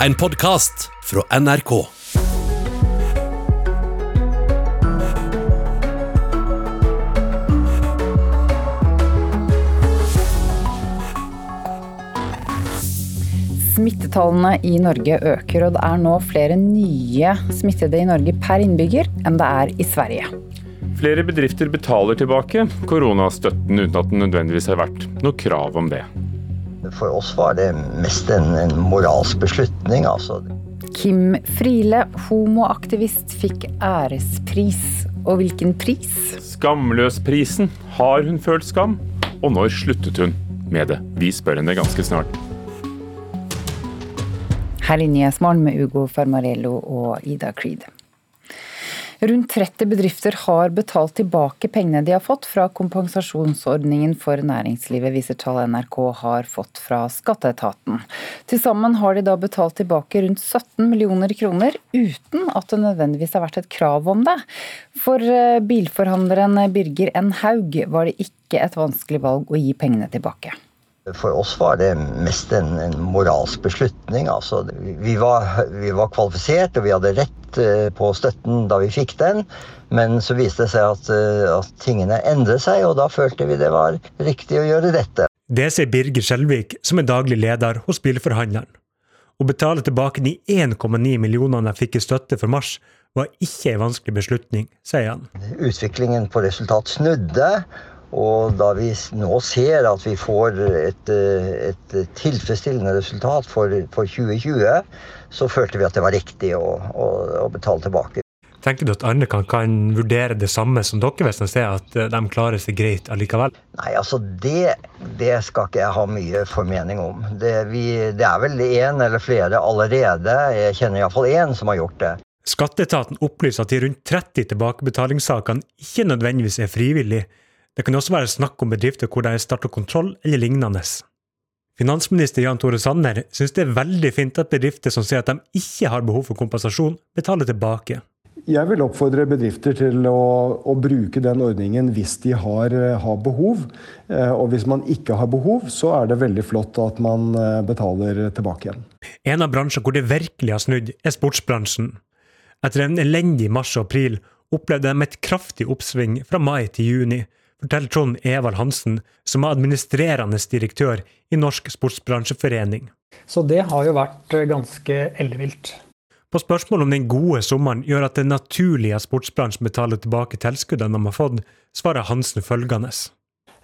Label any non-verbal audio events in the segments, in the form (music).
En podkast fra NRK. Smittetallene i Norge øker, og det er nå flere nye smittede i Norge per innbygger enn det er i Sverige. Flere bedrifter betaler tilbake koronastøtten uten at det nødvendigvis har vært noe krav om det. For oss var det mest en, en moralsk beslutning. altså. Kim Friele, homoaktivist, fikk ærespris. Og hvilken pris? Skamløsprisen. Har hun følt skam? Og når sluttet hun med det? Vi spør henne ganske snart. Her i Nyhetsmorgen med Ugo Fermarello og Ida Creed. Rundt 30 bedrifter har betalt tilbake pengene de har fått fra kompensasjonsordningen for næringslivet, viser tall NRK har fått fra skatteetaten. Til sammen har de da betalt tilbake rundt 17 millioner kroner, uten at det nødvendigvis har vært et krav om det. For eh, bilforhandleren Birger N. Haug var det ikke et vanskelig valg å gi pengene tilbake. For oss var det mest en, en moralsk beslutning. Altså, vi, var, vi, var, kvalifisert, og vi hadde rett eh, på støtten da vi fikk den. Men så viste det seg at, eh, at tingene endret seg, og da følte vi det var riktig å gjøre dette. Det sier Birger Skjelvik, som er daglig leder hos bilforhandleren. Å betale tilbake de 1,9 millionene jeg fikk i støtte for mars, var ikke en vanskelig beslutning, sier han. Utviklingen på resultat snudde. Og da vi nå ser at vi får et, et tilfredsstillende resultat for, for, 2020, så følte vi at det var riktig å, å, å betale tilbake. Tenker du at andre kan, kan, vurdere det samme som dere hvis de ser at eh, de klarer seg greit allikevel? Nei, altså det, det skal ikke jeg ha mye formening om. Det, vi, det er vel én eller flere allerede, jeg kjenner iallfall én som har gjort det. Skatteetaten opplyser at de rundt 30 tilbakebetalingssakene ikke nødvendigvis er frivillige det kan også være snakk om bedrifter hvor det er starta kontroll eller lignende. Finansminister Jan Tore Sanner syns det er veldig fint at bedrifter som sier at de ikke har behov for kompensasjon, betaler tilbake. Jeg vil oppfordre bedrifter til å, å bruke den ordningen hvis de har, har, behov. Eh, og hvis man ikke har behov, så er det veldig flott at man eh, betaler tilbake igjen. En av bransjene hvor det virkelig har snudd, er sportsbransjen. Etter en elendig mars og april opplevde de et kraftig oppsving fra mai til juni, forteller Trond Evald Hansen, som er administrerende direktør i Norsk Sportsbransjeforening. Så det har jo vært eh, ganske ellevilt. På spørsmål om den gode sommeren gjør at det er naturlig at sportsbransjen betaler tilbake tilskuddene de har fått, svarer Hansen følgende.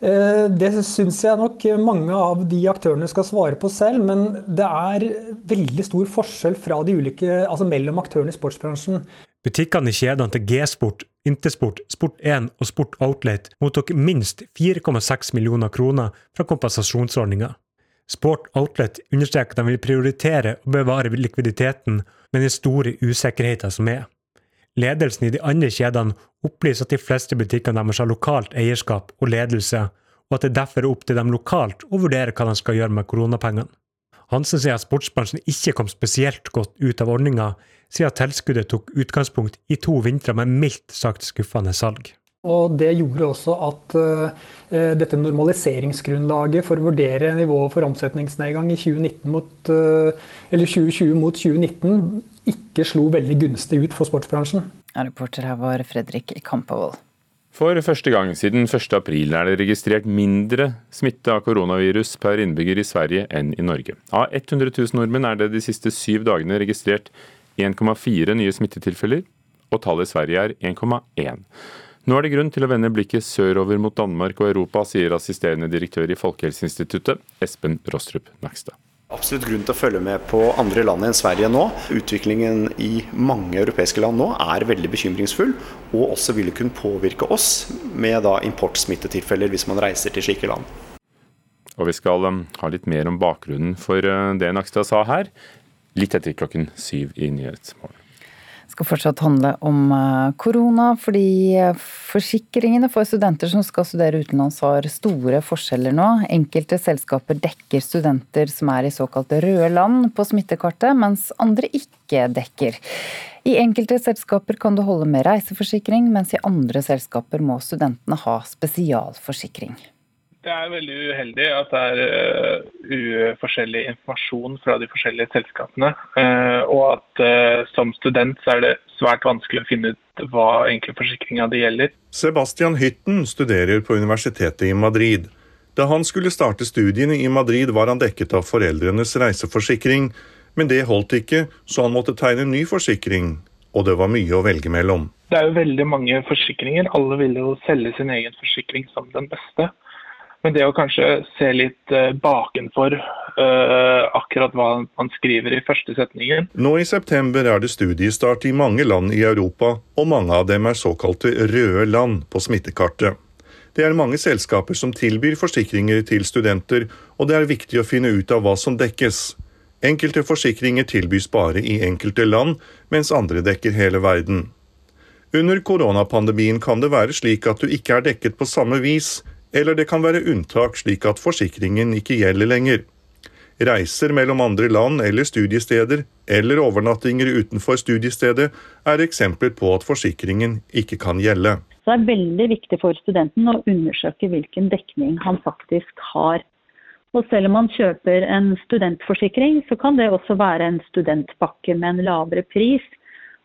Eh, det syns jeg nok mange av de aktørene skal svare på selv, men det er veldig stor forskjell fra de ulike, altså mellom aktørene i sportsbransjen. Butikkene i kjedene til G-sport, Intersport, Sport1 og Sport Outlet mottok minst 4,6 millioner kroner fra kompensasjonsordninga. Sport Outlet understreker at de vil prioritere å bevare likviditeten med den store usikkerheten som er. Ledelsen i de andre kjedene opplyser at de fleste butikkene deres har lokalt eierskap og ledelse, og at det derfor er opp til dem lokalt å vurdere hva de skal gjøre med koronapengene. Hansen sier at sportsbransjen ikke kom spesielt godt ut av ordninga, siden tilskuddet tok utgangspunkt i to vintre med mildt sagt skuffende salg. Og Det gjorde også at uh, dette normaliseringsgrunnlaget for å vurdere nivået for omsetningsnedgang i 2019 mot, uh, 2020 mot 2019 ikke slo veldig gunstig ut for sportsbransjen. reporter her var Fredrik Kampervold. For første gang siden 1. april er det registrert mindre smitte av koronavirus per innbygger i Sverige enn i Norge. Av 100 000 nordmenn er det de siste syv dagene registrert 1,4 nye smittetilfeller, og tallet i Sverige er 1,1. Nå er det grunn til å vende blikket sørover mot Danmark og Europa, sier assisterende direktør i Folkehelseinstituttet, Espen Rostrup Nakstad absolutt grunn til å følge med på andre land enn Sverige nå. Utviklingen i mange europeiske land nå er veldig bekymringsfull, og også vil kunne påvirke oss med da importsmittetilfeller hvis man reiser til slike land. Og vi skal um, ha litt mer om bakgrunnen for uh, det Nakstad sa her, litt etter klokken syv i Nyhetsmorgen skal fortsatt handle om eh, korona, fordi eh, forsikringene for studenter som skal studere utenlands har store forskjeller nå. Enkelte selskaper dekker studenter som er i såkalte røde land på smittekartet, mens andre ikke dekker. I enkelte selskaper kan du holde med reiseforsikring, mens i andre selskaper må studentene ha spesialforsikring. Det er veldig uheldig at det er uh, forskjellig informasjon fra de forskjellige selskapene. Uh, og at uh, som student så er det svært vanskelig å finne ut hva egentlig forsikringa det gjelder. Sebastian Hytten studerer på universitetet i Madrid. Da han skulle starte studiene i Madrid, var han dekket av foreldrenes reiseforsikring. Men det holdt ikke, så han måtte tegne ny forsikring. Og det var mye å velge mellom. Det er jo veldig mange forsikringer. Alle vil jo selge sin egen forsikring som den beste. Men det å kanskje se litt uh, bakenfor uh, akkurat hva man skriver i første setningen Nå i september er det studiestart i mange land i Europa, og mange av dem er såkalte røde land på smittekartet. Det er mange selskaper som tilbyr forsikringer til studenter, og det er viktig å finne ut av hva som dekkes. Enkelte forsikringer tilbys bare i enkelte land, mens andre dekker hele verden. Under koronapandemien kan det være slik at du ikke er dekket på samme vis, eller det kan være unntak slik at forsikringen ikke gjelder lenger. Reiser mellom andre land eller studiesteder, eller overnattinger utenfor studiestedet, er eksempler på at forsikringen ikke kan gjelde. Så det er veldig viktig for studenten å undersøke hvilken dekning han faktisk har. Og selv om man kjøper en studentforsikring, så kan det også være en studentpakke med en lavere pris.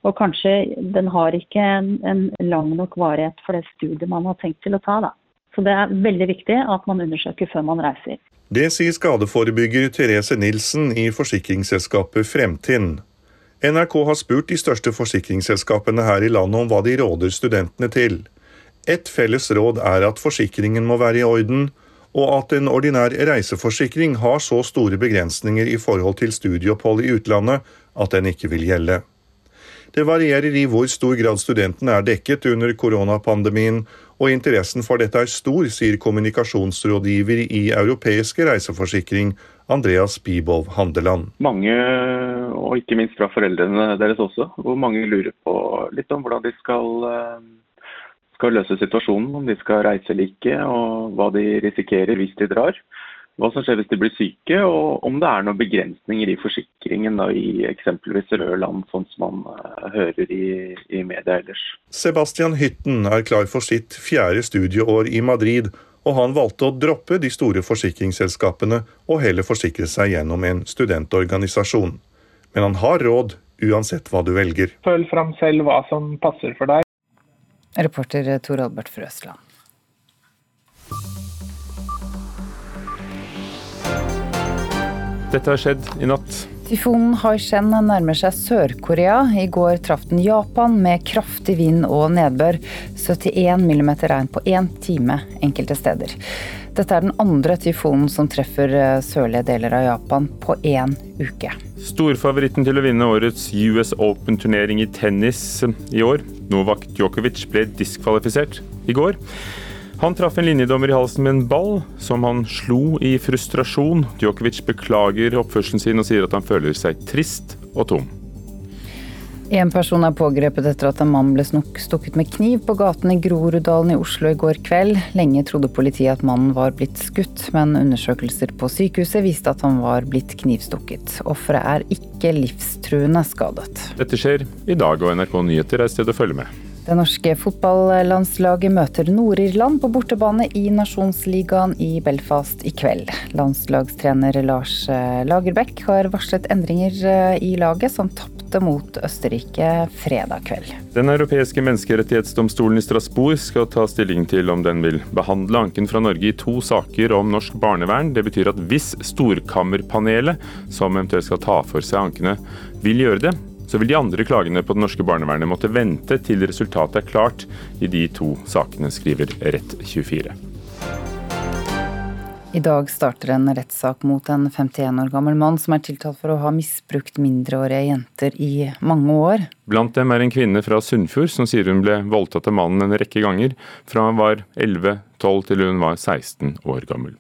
Og kanskje den har ikke en, en lang nok varighet for det studiet man har tenkt til å ta. da. Så det er veldig viktig at man undersøker før man reiser. Det sier skadeforebygger Therese Nilsen i forsikringsselskapet Fremtind. NRK har spurt de største forsikringsselskapene her i landet om hva de råder studentene til. Et felles råd er at forsikringen må være i orden, og at en ordinær reiseforsikring har så store begrensninger i forhold til studieopphold i utlandet at den ikke vil gjelde. Det varierer i hvor stor grad studentene er dekket under koronapandemien, og interessen for dette er stor, sier kommunikasjonsrådgiver i Europeiske reiseforsikring, Andreas Bibov Handeland. Mange, og ikke minst fra foreldrene deres også, hvor mange lurer på litt om hvordan de skal, eh, skal løse situasjonen. Om de skal reise eller ikke, og hva de risikerer hvis de drar hva som skjer hvis de blir syke, og om det er noen begrensninger i forsikringen da, i eksempelvis røde land, sånn som man uh, hører i, i media ellers. Sebastian Hytten er klar for sitt fjerde studieår i Madrid, og han valgte å droppe de store forsikringsselskapene og heller forsikre seg gjennom en studentorganisasjon. Men han har råd uansett hva du velger. Følg fram selv hva som passer for deg. Reporter Tor Albert Frøsland. Dette har skjedd i natt. Tyfonen Haishen nærmer seg Sør-Korea. I går traff den Japan med kraftig vind og nedbør. 71 millimeter regn på én time enkelte steder. Dette er den andre tyfonen som treffer eh, sørlige deler av Japan på én uke. Storfavoritten til å vinne årets US Open-turnering i tennis i år, Novak Djokovic, ble diskvalifisert i går. Han traff en linjedommer i halsen med en ball, som han slo i frustrasjon. Djokovic beklager oppførselen sin og sier at han føler seg trist og tom. En person er pågrepet etter at en mann ble stukket med kniv på gaten i Groruddalen i Oslo i går kveld. Lenge trodde politiet at mannen var blitt skutt, men undersøkelser på sykehuset viste at han var blitt knivstukket. Offeret er ikke livstruende skadet. Dette skjer i dag, og NRK Nyheter er sted å følge med. Det norske fotballandslaget møter Nord-Irland på bortebane i nasjonsligaen i Belfast i kveld. Landslagstrener Lars eh, Lagerbäck har varslet endringer eh, i laget, som tapte mot Østerrike fredag kveld. Den europeiske menneskerettighetsdomstolen i Strasbourg skal ta stilling til om den vil behandle anken fra Norge i to saker om norsk barnevern. Det betyr at hvis Storkammerpanelet, som eventuelt skal ta for seg ankene, vil gjøre det, så vil de andre klagene på det norske barnevernet måtte vente til resultatet er klart i de to sakene, skriver Rett24. I dag starter en rettssak mot en 51 år gammel mann som er tiltalt for å ha misbrukt mindreårige jenter i mange år. Blant dem er en kvinne fra Sunnfjord som sier hun ble voldtatt av mannen en rekke ganger, fra hun var 11-12 til hun var 16 år gammel.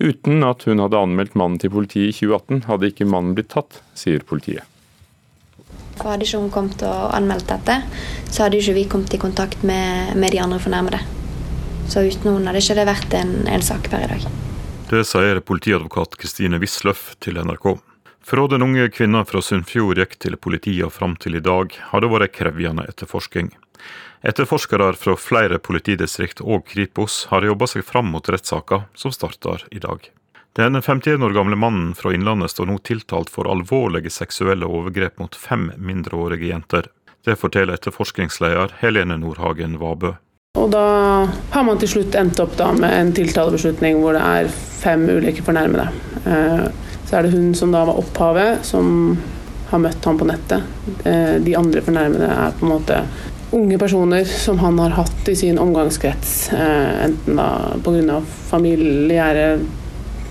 Uten at hun hadde anmeldt mannen til politiet i 2018, hadde ikke mannen blitt tatt, sier politiet. For hadde ikke hun kommet og anmeldt dette, så hadde ikke vi kommet i kontakt med, med de andre fornærmede. Så uten henne hadde ikke det vært en, en sak per i dag. Det sier politiadvokat Kristine Wisløff til NRK. Fra den unge kvinna fra Sunnfjord gikk til politiet og fram til i dag, har det vært krevende etterforsking. Etterforskere fra flere politidistrikt og Kripos har jobba seg fram mot rettssaka, som starter i dag. Den 51 år gamle mannen fra Innlandet står nå tiltalt for alvorlige seksuelle overgrep mot fem mindreårige jenter. Det forteller etterforskningsleder Helene Nordhagen Vabø. Og da har man til slutt endt opp med en tiltalebeslutning hvor det er fem ulike fornærmede. Eh, så er det hun som da var opphavet, som har møtt ham på nettet. Eh, de andre fornærmede er på en måte unge personer som han har hatt i sin omgangskrets. Eh, enten da pga. familiære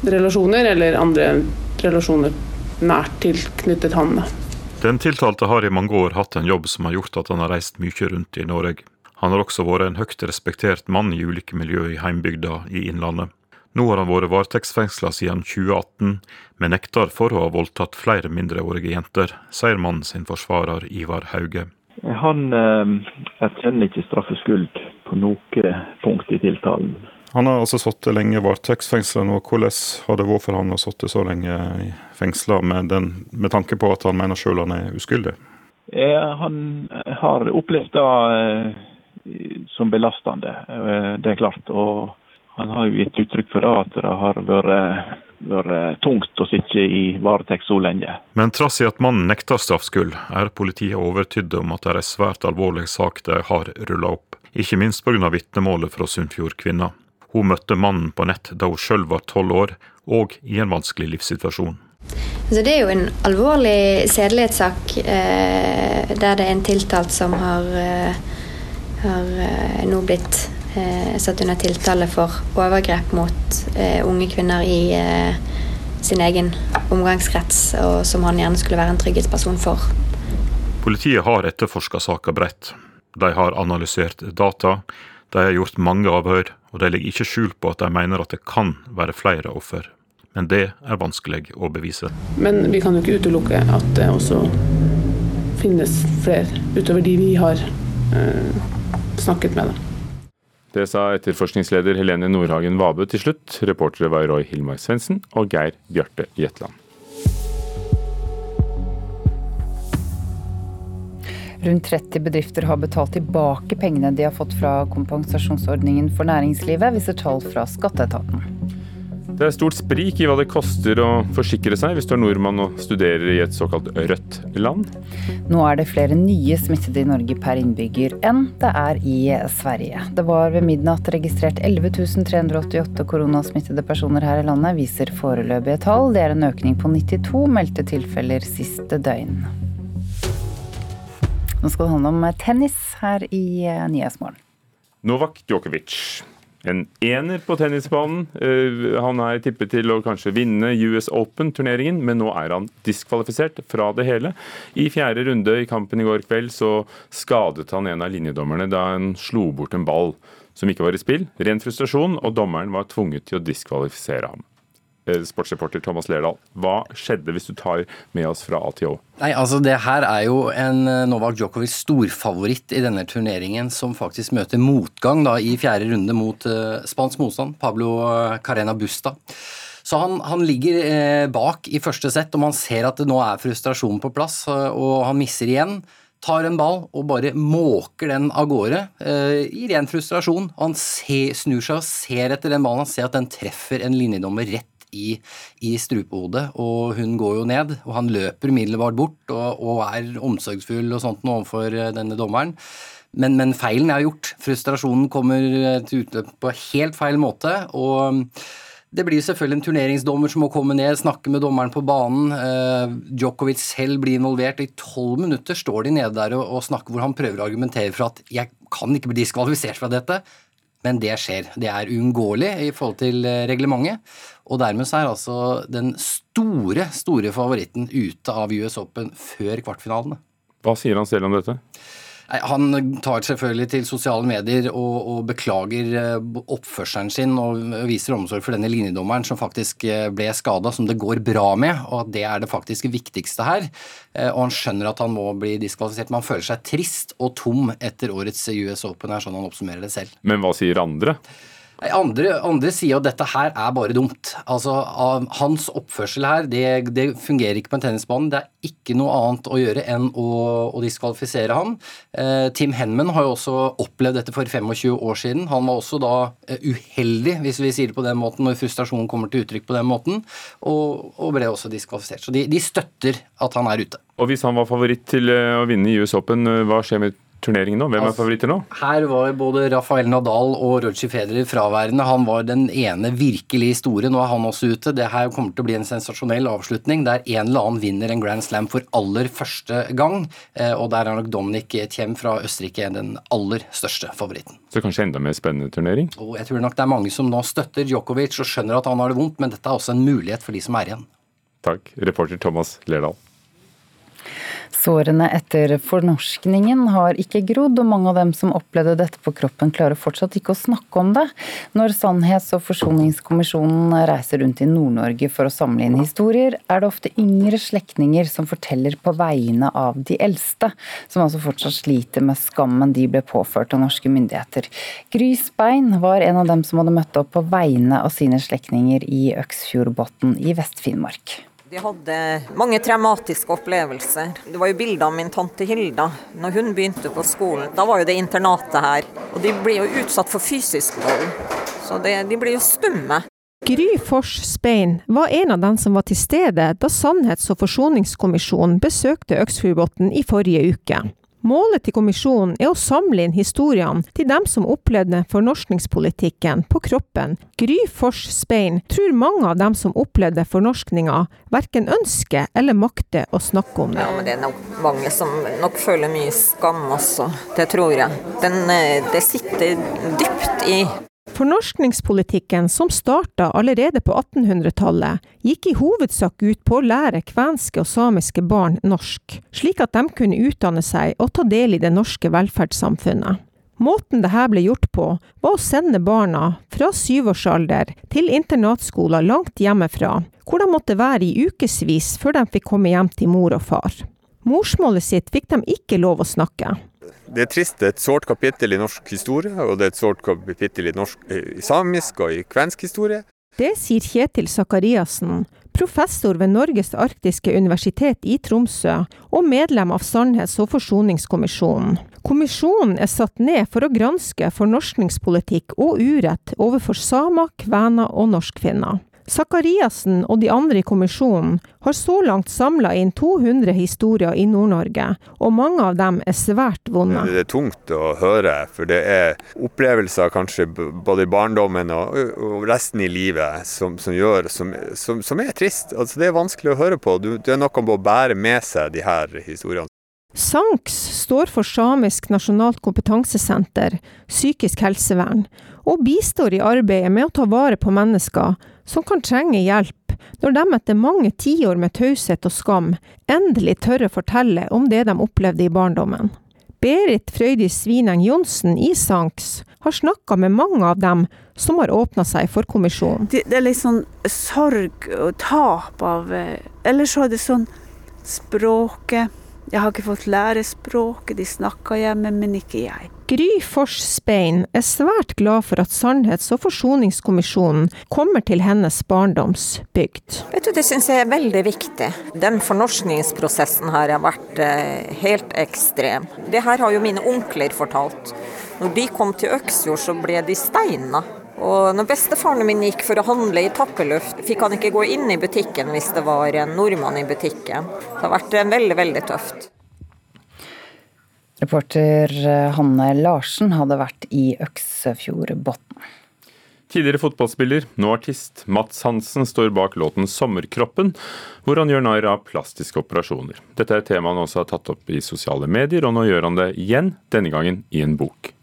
relasjoner eller andre relasjoner nært tilknyttet han. Den tiltalte har i mange år hatt en jobb som har gjort at han har reist mye rundt i Norge. Han har også vært en høyt respektert mann i ulike miljø i heimbygda i Innlandet. Nå har han vært varetektsfengsla siden 2018, men nekter for å ha voldtatt flere mindreårige jenter, sier mannen sin forsvarer Ivar Hauge. Han eh, erkjenner ikke straffskyld på noe punkt i tiltalen. Han har altså sittet lenge varetektsfengsla nå. Hvordan har det vært for han å sitte så lenge i fengsla, med, med, tanke på at han mener sjøl han er uskyldig? Eh, han har opplevd det eh, som belastende, eh, det er klart. Og han har jo gitt uttrykk for det, at det har vært vært tungt å sitte i varetekt så lenge. Men trass i at mannen nekter straffskyld, er politiet overtydd om at det er en svært alvorlig sak de har rulla opp. Ikke minst pga. vitnemålet fra Sunnfjord-kvinna. Hun møtte mannen på nett da hun sjøl var tolv år, og i en vanskelig livssituasjon. Så det er jo en alvorlig sedelighetssak eh, der det er en tiltalt som har, eh, har eh, nå blitt eh, satt under tiltale for overgrep mot eh, unge kvinner i eh, sin egen omgangskrets, og som han gjerne skulle være en trygghetsperson for. Politiet har etterforska saka bredt. De har analysert data, de har gjort mange avhør, og de legger ikke skjul på at de mener at det kan være flere offer. Men det er vanskelig å bevise. Men vi kan jo ikke utelukke at det også finnes flere utover de vi har eh, snakket med. Dem. Det sa etterforskningsleder Helene Nordhagen Vabø til slutt. Reportere var Roy Hilmar Svendsen og Geir Bjarte Jetland. Rundt 30 bedrifter har betalt tilbake pengene de har fått fra kompensasjonsordningen for næringslivet, viser tall fra skatteetaten. Det er stort sprik i hva det koster å forsikre seg hvis du er nordmann og studerer i et såkalt rødt land. Nå er det flere nye smittede i Norge per innbygger enn det er i Sverige. Det var ved midnatt registrert 11 388 koronasmittede personer her i landet, viser foreløpige tall. Det er en økning på 92 meldte tilfeller siste døgn. Nå skal det handle om tennis her i Nyhetsmorgen. Novak Djokovic en ener på tennisbanen. Eh, han er tippet til å kanskje vinne US Open-turneringen, men nå er han diskvalifisert fra det hele. I fjerde runde i kampen i går kveld så skadet han en av linjedommerne da han slo bort en ball som ikke var i spill. Ren frustrasjon, og dommeren var tvunget til å diskvalifisere ham. Eh, sportsreporter Thomas Lerdal, hva skjedde hvis du tar med oss fra A til Å? Nei, altså Det her er jo en eh, Novak Djokovic storfavoritt i denne turneringen, som faktisk møter motgang da i fjerde runde mot uh, spansk motstand, Pablo Carena Busta. Så han, han ligger eh, bak i første sett, og man ser at det nå er frustrasjon på plass, og han misser igjen tar en ball og bare måker den av gårde eh, i ren frustrasjon. Han se, snur seg og ser etter den ballen. Han ser at den treffer en linjedommer rett i, i strupehodet, og hun går jo ned. Og han løper umiddelbart bort og, og, er omsorgsfull og sånt overfor eh, denne dommeren. Men, men, feilen er gjort. Frustrasjonen kommer eh, til utløp på helt feil måte. og det blir selvfølgelig en turneringsdommer som må komme ned, snakke med dommeren på banen. Eh, Djokovic selv blir involvert. I tolv minutter står de nede der og, og, snakker hvor han prøver å argumentere for at 'jeg kan ikke bli diskvalifisert fra dette'. Men det skjer. Det er uunngåelig i forhold til eh, reglementet. Og dermed så er altså den store, store favoritten ute av US Open før kvartfinalene. Hva sier han selv om dette? Han tar selvfølgelig til sosiale medier og, og, beklager eh, oppførselen sin og viser omsorg for denne linjedommeren som faktisk eh, ble skada, som det går bra med, og at det er det faktisk viktigste her. Eh, og han skjønner at han må bli diskvalifisert, men han føler seg trist og tom etter årets US Open, er sånn han oppsummerer det selv. Men hva sier andre? Andre, andre sier at dette her er bare dumt. Altså, Hans oppførsel her, det, det fungerer ikke på en tennisbane. Det er ikke noe annet å gjøre enn å, å diskvalifisere ham. Eh, Tim Henman har jo også opplevd dette for 25 år siden. Han var også da eh, uheldig, hvis vi sier det på den måten, når frustrasjonen kommer til uttrykk på den måten, og, og ble også diskvalifisert. Så de, de støtter at han er ute. Og hvis han var favoritt til eh, å vinne i US Open, eh, hva skjer med turneringen nå? Hvem er altså, favoritter nå? Her var både Rafael Nadal og Roger Federer fraværende. Han var den ene virkelig store. Nå er han også ute. Det her kommer til å bli en sensasjonell avslutning der en eller annen vinner en Grand Slam for aller første gang. Eh, og der er nok Dominic Thiem fra Østerrike den aller største favoritten. Så kanskje enda mer spennende turnering? Og jeg tror nok det er mange som nå støtter Djokovic og skjønner at han har det vondt, men dette er også en mulighet for de som er igjen. Takk, reporter Thomas Lerdal. Sårene etter fornorskningen har ikke grodd, og mange av dem som opplevde dette på kroppen, klarer fortsatt ikke å snakke om det. Når Sannhets- og forsoningskommisjonen reiser rundt i Nord-Norge for å samle inn historier, er det ofte yngre slektninger som forteller på vegne av de eldste, som altså fortsatt sliter med skammen de ble påført av norske myndigheter. Gry Spein var en av dem som hadde møtt opp på vegne av sine slektninger i Øksfjordbotn i Vest-Finnmark. Vi hadde mange traumatiske opplevelser. Det var jo bilder av min tante Hilda når hun begynte på skolen. Da var jo det internatet her. Og de blir jo utsatt for fysisk vold. Så det, de blir jo stumme. Gry Fors Spein var en av dem som var til stede da Sannhets- og forsoningskommisjonen besøkte Øksfjordbotn i forrige uke. Målet til kommisjonen er å samle inn historiene til dem som opplevde fornorskningspolitikken på kroppen. Gry Fors Spein tror mange av dem som opplevde fornorskninga, verken ønsker eller makter å snakke om det. Ja, men Det er nok mange som nok føler mye skam også, det tror jeg. Den, eh, det sitter dypt i Fornorskningspolitikken, som starta allerede på 1800-tallet, gikk i hovedsak ut på å lære kvenske og samiske barn norsk, slik at de kunne utdanne seg og ta del i det norske velferdssamfunnet. Måten dette ble gjort på, var å sende barna fra syvårsalder til internatskoler langt hjemmefra, hvor de måtte være i ukevis før de fikk komme hjem til mor og far. Morsmålet sitt fikk de ikke lov å snakke. Det er trist. Det er et sårt kapittel i norsk historie, og det er et sårt kapittel i, norsk, i samisk og i kvensk historie. Det sier Kjetil Sakariassen, professor ved Norges arktiske universitet i Tromsø og medlem av Sannhets- og forsoningskommisjonen. Kommisjonen er satt ned for å granske fornorskningspolitikk og urett overfor samer, kvener og norskfinner. Sakariassen og de andre i kommisjonen har så langt samla inn 200 historier i Nord-Norge, og mange av dem er svært vonde. Det er tungt å høre, for det er opplevelser kanskje både i barndommen og, resten i livet som, som gjør, som, som, som, er trist. Altså, det er vanskelig å høre på. Du, det er noe med å bære med seg de her historiene. SANKS står for Samisk nasjonalt kompetansesenter, psykisk helsevern, og bistår i arbeidet med å ta vare på mennesker som kan trenge hjelp når de etter mange tiår med taushet og skam endelig tør å fortelle om det de opplevde i barndommen. Berit Frøydis Svineng Johnsen i SANKS har snakka med mange av dem som har åpna seg for kommisjonen. Det, det, er litt sånn sorg og tap av eh, Eller så er det sånn språket. Jeg har ikke fått lære språket, de snakker hjemme, men ikke jeg. Gry Forsbein er svært glad for at Sannhets- og forsoningskommisjonen kommer til hennes barndomsbygd. Vet du, Det syns jeg er veldig viktig. Den fornorskningsprosessen her har vært eh, helt ekstrem. Det her har jo mine onkler fortalt. Når de kom til Øksfjord, så ble de steina. Og når bestefaren min gikk for å handle i tappeluft, fikk han ikke gå inn i butikken hvis det var en nordmann i butikken. Det har vært veldig, veldig tøft. Reporter eh, Hanne Larsen hadde vært i Øksefjordbotn. Tidligere fotballspiller, nå artist, Mats Hansen står bak låten 'Sommerkroppen', hvor han gjør narr av plastiske operasjoner. Dette er et tema han også har tatt opp i sosiale medier, og nå gjør han det igjen, denne gangen i en bok.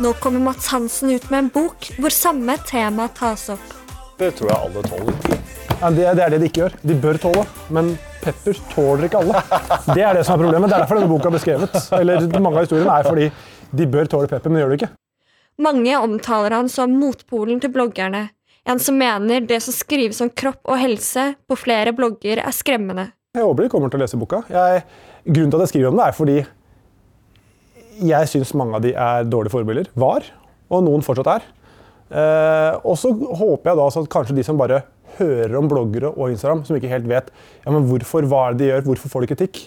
Nå kommer Mats Hansen ut med en bok hvor samme tema tas opp. Det tror jeg alle tåler. Ja, det, det, er det de ikke gjør. De bør tåle, men pepper tåler ikke alle. Det er det som er problemet. Det er derfor denne boka ble skrevet. Eller Mange av historiene er fordi de bør tåle pepper, men de gjør det ikke. Mange omtaler han som motpolen til bloggerne, en som mener det som skrives om kropp og helse på flere blogger er skremmende. Jeg håper de kommer til å lese boka. Jeg, grunnen til at jeg skriver om det, er fordi jeg syns mange av de er dårlige forbilder. Var, og noen fortsatt er. Eh, og så håper jeg da at kanskje de som bare hører om bloggere og Instagram, som ikke helt vet ja, men hvorfor, hva er det de gjør, hvorfor får de kritikk,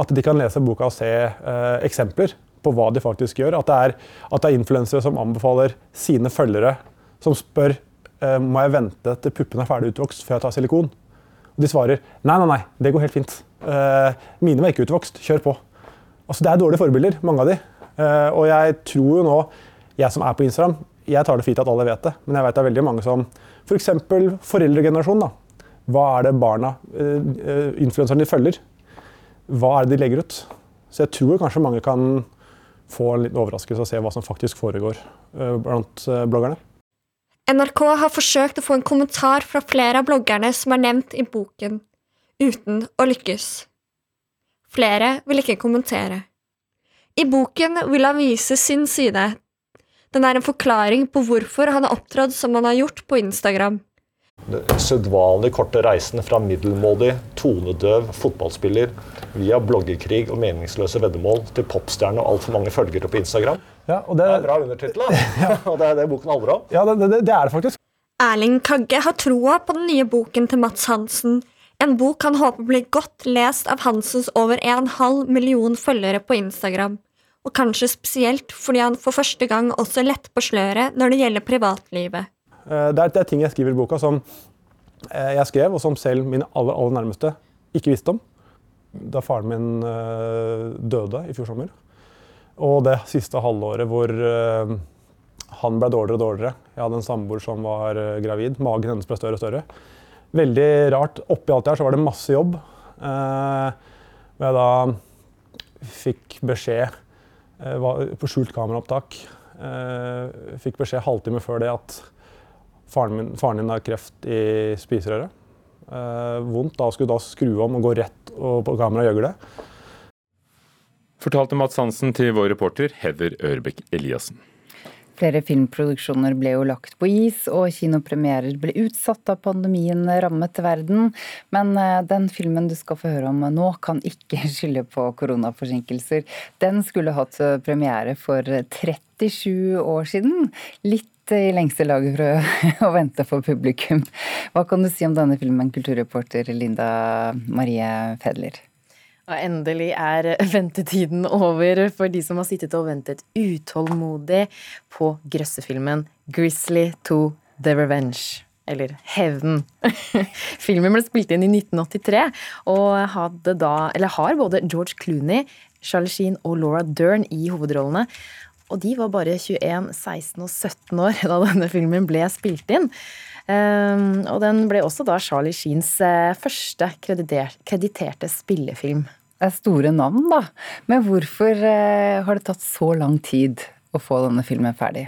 at de kan lese boka og se eh, eksempler på hva de faktisk gjør. At det er, er influensere som anbefaler sine følgere, som spør eh, må jeg vente til puppene er ferdig utvokst før jeg tar silikon. Og de svarer nei, nei, nei, det går helt fint. Eh, mine var ikke utvokst, kjør på. Altså, det er dårlige forbilder, mange av de. Eh, og jeg tror jo nå, jeg som er på Instagram, jeg tar det fint at alle vet det, men jeg vet det er veldig mange som F.eks. For foreldregenerasjonen. da. Hva er det barna, uh, influenserne de følger? Hva er det de legger ut? Så jeg tror kanskje mange kan få en liten overraskelse og se hva som faktisk foregår blant bloggerne. NRK har forsøkt å få en kommentar fra flere av bloggerne som er nevnt i boken, uten å lykkes. Flere vil ikke kommentere. I boken vil han vise sin side, den er en forklaring på hvorfor han har opptrådt som han har gjort på Instagram. Den sedvanlig korte reisen fra middelmådig, tonedøv fotballspiller via bloggerkrig og meningsløse veddemål til popstjerne og altfor mange følgere på Instagram. Ja, og det... det er bra undertittel, (laughs) ja. (laughs) og det er det boken handler om. Ja, det, det, det er det faktisk. Erling Kagge har troa på den nye boken til Mats Hansen. En bok han håper blir godt lest av Hansens over 1,5 million følgere på Instagram og kanskje spesielt fordi han for første gang også letter på sløret når det gjelder privatlivet. Eh, det er, det er, ting jeg skriver i boka som eh, jeg skrev, og som selv mine aller, aller nærmeste ikke visste om. Da faren min eh, døde i fjor sommer. Og det siste halvåret hvor han ble dårligere og dårligere. Jeg hadde en samboer som var gravid. Magen hennes ble større og større. Veldig rart. Oppi alt det her så var det masse jobb. Hvor jeg da fikk beskjed Eh, på skjult kameraopptak. Eh, fikk beskjed halvtime før det at faren, min, faren din har kreft i spiserøret. Eh, vondt. Da skulle du da skru om og gå rett og på kamera og gjøre det. Fortalte Mats Hansen til vår reporter Heather Ørbekk Eliassen. Flere filmproduksjoner ble jo lagt på is, og kinopremierer ble utsatt da pandemien rammet verden. Men eh, den filmen du skal få høre om nå, kan ikke (laughs) skylde på koronaforsinkelser. Den skulle hatt eh, premiere for 37 år siden. Litt i lengste laget for (laughs) å vente for publikum. Hva kan du si om denne filmen, kulturreporter Linda Marie Fedler? Og endelig er (laughs) ventetiden over for de som har sittet og ventet utålmodig på grøssefilmen Grizzly to The Revenge. Eller Hevn. (laughs) Filmen ble spilt inn i 1983 og da, eller har både George Clooney, Charlie Sheen og Laura Dern i hovedrollene. Og de var bare 21, 16 og 17 år da denne filmen ble spilt inn. Um, og den ble også da Charlie Sheens uh, første krediterte spillefilm. Det er store navn, da. Men hvorfor uh, har det tatt så lang tid å få denne filmen ferdig?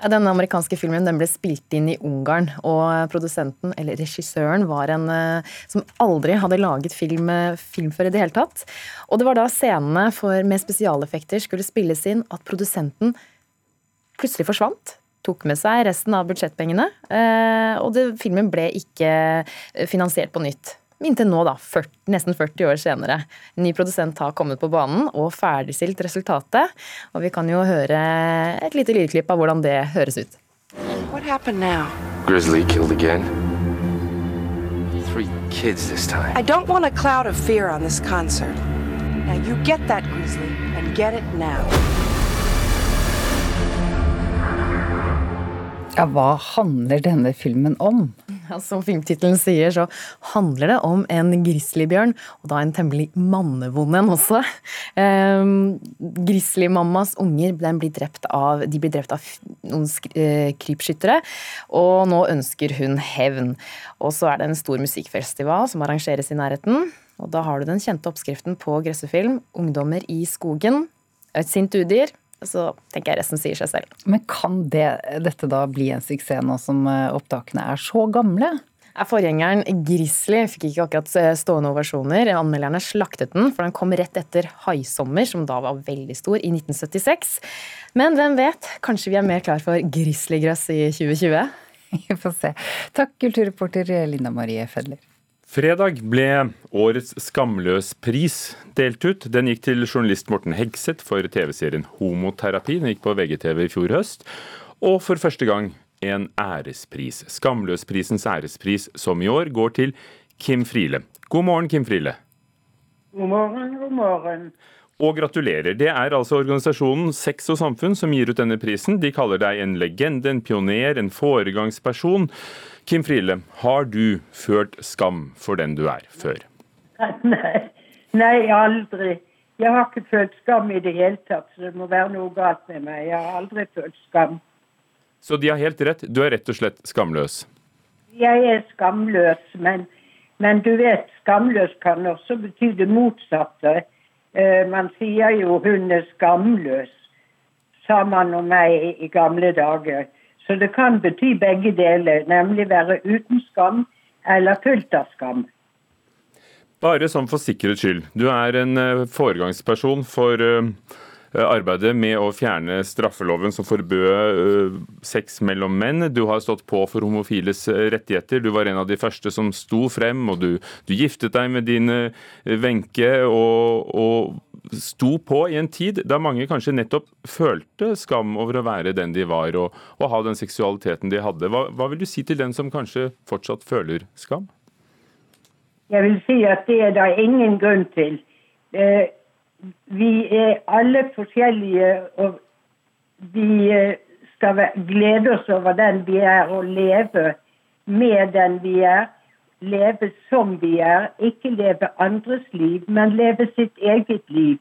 Denne amerikanske filmen den ble spilt inn i Ungarn, og produsenten, eller regissøren, var en uh, som aldri hadde laget film, film før i det hele tatt. Og det var da scenene for, med spesialeffekter skulle spilles inn at produsenten plutselig forsvant tok med seg resten av budsjettpengene. Og det, filmen ble ikke finansiert på nytt. Inntil nå, da, 40, nesten 40 år senere. En ny produsent har kommet på banen og ferdigstilt resultatet. Og vi kan jo høre et lite lydklipp av hvordan det høres ut. What happened now? Grizzly killed again. Three kids this time. I don't want a cloud of fear on this concert. Now you get that, Grizzly, and get it now. Ja, hva handler denne filmen om? Ja, (laughs) som filmtittelen sier, så handler det om en grizzlybjørn, og da en temmelig mannevond en også. Eh, Grizzlymammas unger blir drept av, de blir drept av noen eh, krypskyttere, og nå ønsker hun hevn. Og så er det en stor musikkfestival som arrangeres i nærheten. Og da har du den kjente oppskriften på gressefilm 'Ungdommer i skogen'. Et sint udyr så tenker jeg resten sier seg selv. Men kan det, dette da bli en suksess nå som eh, opptakene er så gamle? Forgjengeren Grizzly fikk ikke akkurat eh, stående ovasjoner. Anmelderne slaktet den, for den kom rett etter Haisommer, som da var veldig stor, i 1976. Men hvem vet, kanskje vi er mer klar for grizzlygrøss i 2020? (laughs) Vi får se. Takk, kulturreporter Linda Marie Fedler. Fredag ble årets Skamløs-pris delt ut. Den gikk til journalist Morten Hegseth for TV-serien Homoterapi. Den gikk på VGTV i fjor høst. Og for første gang en ærespris. Skamløsprisens ærespris, som i år, går til Kim Friele. God morgen, Kim Friele. God morgen, god morgen. Og gratulerer. Det er altså organisasjonen Sex og Samfunn som gir ut denne prisen. De kaller deg en legende, en pioner, en foregangsperson. Kim Friele, har du følt skam for den du er, før? (laughs) Nei, nei, aldri. Jeg har ikke følt skam i det hele tatt, så det må være noe galt med meg. Jeg har aldri følt skam. Så de har helt rett, du er rett og slett skamløs? Jeg er skamløs, men, men du vet, skamløs kan også bety det motsatte. Eh, man sier jo 'hun er skamløs', sa man om meg i gamle dager. Så det kan bety begge deler, nemlig være uten skam eller fullt av skam. Bare sånn for sikkerhets skyld. Du er en eh, foregangsperson for Eh, arbeidet med å fjerne straffeloven som forbød eh, sex mellom menn. Du har stått på for homofiles eh, rettigheter. Du var en av de første som sto frem, og du, du giftet deg med din Wenche og, og sto på i en tid da mange kanskje nettopp følte skam over å være den de var, og, og ha den seksualiteten de hadde. Hva, hva vil du si til den som kanskje fortsatt føler skam? Jeg vil si at det er det ingen grunn til. Vi er alle forskjellige, og vi eh, skal glede oss over den vi er, og leve med den vi er. Leve som vi er. Ikke leve andres liv, men leve sitt eget liv.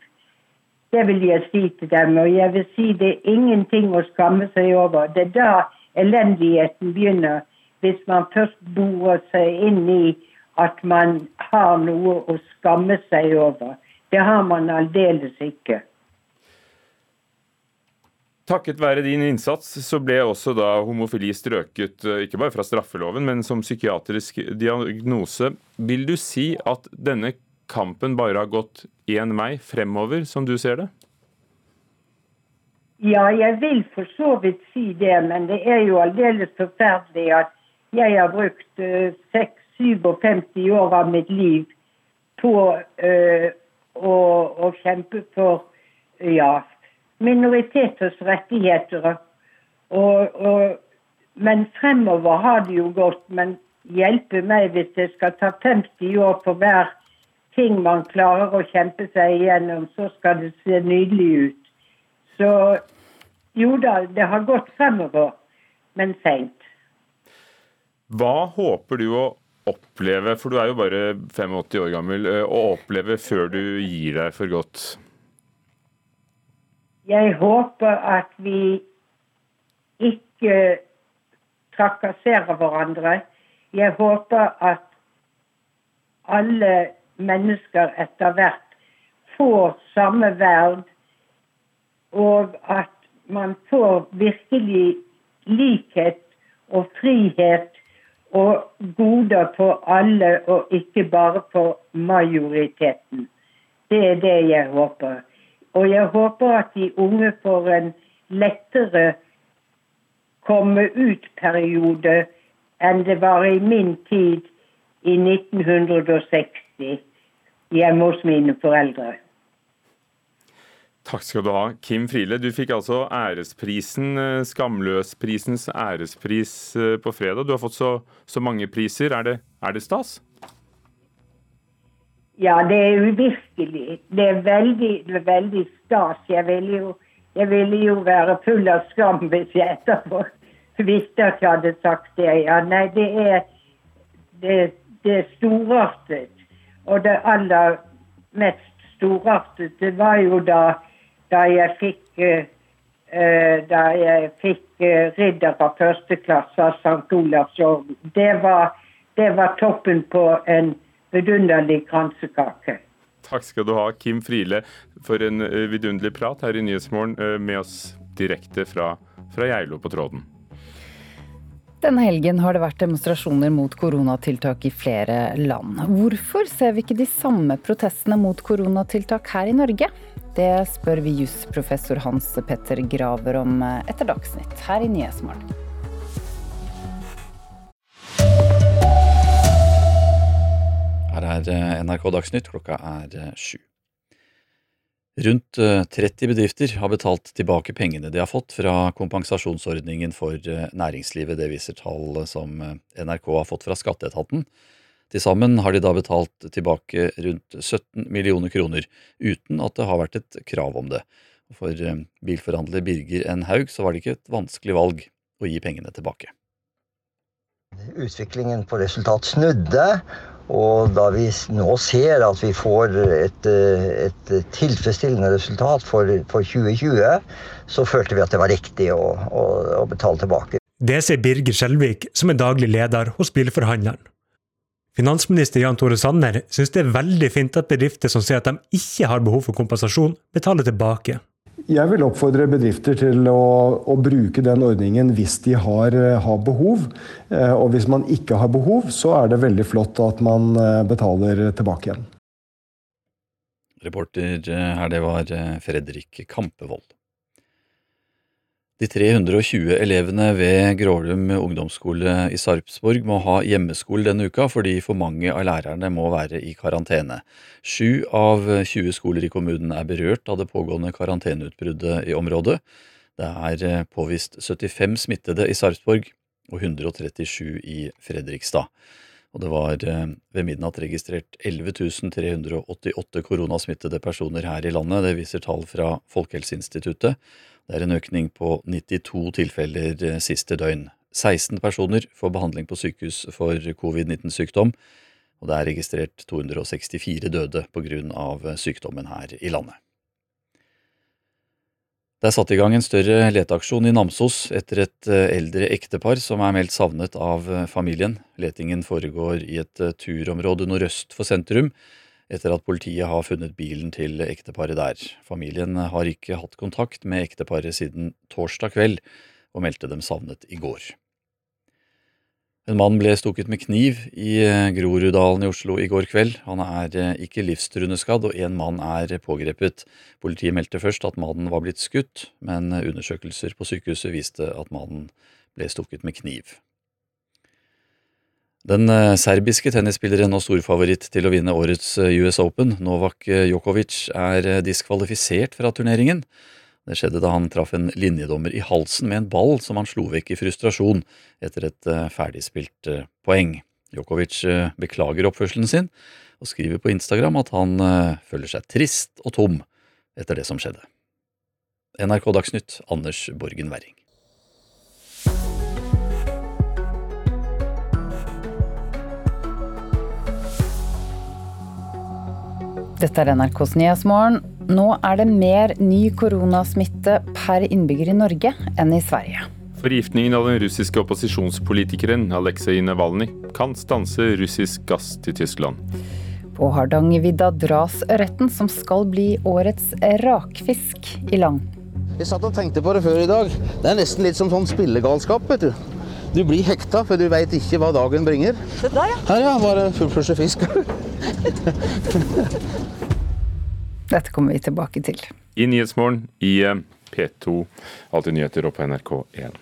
Det vil jeg si til dem. Og jeg vil si det er ingenting å skamme seg over. Det er da elendigheten begynner. Hvis man først borer seg inn i at man har noe å skamme seg over. Det har man aldeles ikke. Takket være din innsats så ble også da homofili strøket eh, ikke bare fra straffeloven, men som psykiatrisk diagnose. Vil du si at denne kampen bare har gått én vei fremover, som du ser det? Ja, jeg vil for så vidt si det, men det er jo aldeles forferdelig at jeg har brukt uh, eh, 57 år av mitt liv på uh, og, og kjempe for ja, minoriteters rettigheter. Og, og, men fremover har det jo gått. Men hjelpe meg hvis det skal ta 50 år for hver ting man klarer å kjempe seg igjennom, så skal det se nydelig ut. Så jo da, det har gått fremover, men seint. Hva håper du å oppleve, for du er jo bare 85 år gammel, eh, å oppleve før du gir deg for godt? Jeg håper at vi ikke trakasserer hverandre. Jeg håper at alle mennesker etter hvert får samme verd, og at man får virkelig likhet og frihet og goder for alle, og ikke bare for majoriteten. Det er det jeg håper. Og jeg håper at de unge får en lettere komme ut-periode enn det var i min tid i 1960 hjemme hos mine foreldre. Takk skal du ha, Kim Friele. Du fikk altså æresprisen, eh, Skamløsprisens ærespris eh, på fredag. Du har fått så, så mange priser. Er det, er det, stas? Ja, det er uvirkelig. Det er veldig, det er veldig stas. Jeg ville, jo, jeg jo være full av skam hvis jeg etterpå visste at jeg hadde sagt det. Ja, nei, det er, det, det er storartet. Og det aller mest storartede var jo da da jeg fikk uh, da jeg fikk uh, ridder av første klasse av St. Olavs orden. Det, det, var toppen på en vidunderlig kransekake. Takk skal du ha, Kim Friele, for en vidunderlig prat her i Nyhetsmorgen med oss direkte fra, fra Geilo på tråden. Denne helgen har det vært demonstrasjoner mot koronatiltak i flere land. Hvorfor ser vi ikke de samme protestene mot koronatiltak her i Norge? Det spør vi jusprofessor Hans Petter Graver om etter Dagsnytt her i Nyhetsmorgen. Her er NRK Dagsnytt, klokka er sju. Rundt 30 bedrifter har betalt tilbake pengene de har fått fra kompensasjonsordningen for næringslivet. Det viser tall som NRK har fått fra skatteetaten. Til sammen har de da betalt tilbake rundt 17 millioner kroner, uten at det har vært et krav om det. For bilforhandler Birger N. Haug så var det ikke et vanskelig valg å gi pengene tilbake. Utviklingen på resultat snudde, og da vi nå ser at vi får et, et tilfredsstillende resultat for, for, 2020, så følte vi at det var riktig å, å, å betale tilbake. Det sier Birger Skjelvik, som er daglig leder hos Bilforhandleren. Finansminister Jan Tore Sanner syns det er veldig fint at bedrifter som sier at de ikke har behov for kompensasjon, betaler tilbake. Jeg vil oppfordre bedrifter til å, å bruke den ordningen hvis de har, har, behov. Og hvis man ikke har behov, så er det veldig flott at man betaler tilbake igjen. Reporter her, det var Fredrik Kampevold. De 320 elevene ved Grålum ungdomsskole i Sarpsborg må ha hjemmeskole denne uka fordi for mange av lærerne må være i karantene. Sju av 20 skoler i kommunen er berørt av det pågående karanteneutbruddet i området. Det er påvist 75 smittede i Sarpsborg og 137 i Fredrikstad. Og det var ved midnatt registrert 11 388 koronasmittede personer her i landet. Det viser tall fra Folkehelseinstituttet. Det er en økning på 92 tilfeller siste døgn. 16 personer får behandling på sykehus for covid-19-sykdom, og det er registrert 264 døde på grunn av sykdommen her i landet. Det er satt i gang en større leteaksjon i Namsos etter et eldre ektepar som er meldt savnet av familien. Letingen foregår i et turområde nordøst for sentrum, etter at politiet har funnet bilen til ekteparet der. Familien har ikke hatt kontakt med ekteparet siden torsdag kveld, og meldte dem savnet i går. En mann ble stukket med kniv i Groruddalen i Oslo i går kveld. Han er ikke livstruende skadd, og én mann er pågrepet. Politiet meldte først at mannen var blitt skutt, men undersøkelser på sykehuset viste at mannen ble stukket med kniv. Den serbiske tennisspilleren og storfavoritt til å vinne årets US Open, Novak Djokovic, er diskvalifisert fra turneringen. Det skjedde da han traff en linjedommer i halsen med en ball som han slo vekk i frustrasjon etter et ferdigspilt poeng. Djokovic beklager oppførselen sin, og skriver på Instagram at han føler seg trist og tom etter det som skjedde. NRK Dagsnytt, Anders Borgen Werring. Dette er NRKs Nyhetsmorgen. Nå er det mer ny koronasmitte per innbygger i Norge enn i Sverige. Forgiftningen av den russiske opposisjonspolitikeren Aleksej Navalnyj kan stanse russisk gass til Tyskland. På Hardangervidda dras ørreten som skal bli årets rakfisk i land. Vi satt og tenkte på det før i dag. Det er nesten litt som sånn spillegalskap, vet du. Du blir hekta, for du veit ikke hva dagen bringer. Se der, ja. Her, ja. Bare fullfløsje fisk. (laughs) Dette kommer vi tilbake til. I Nyhetsmorgen i P2, Alltid nyheter og på NRK1.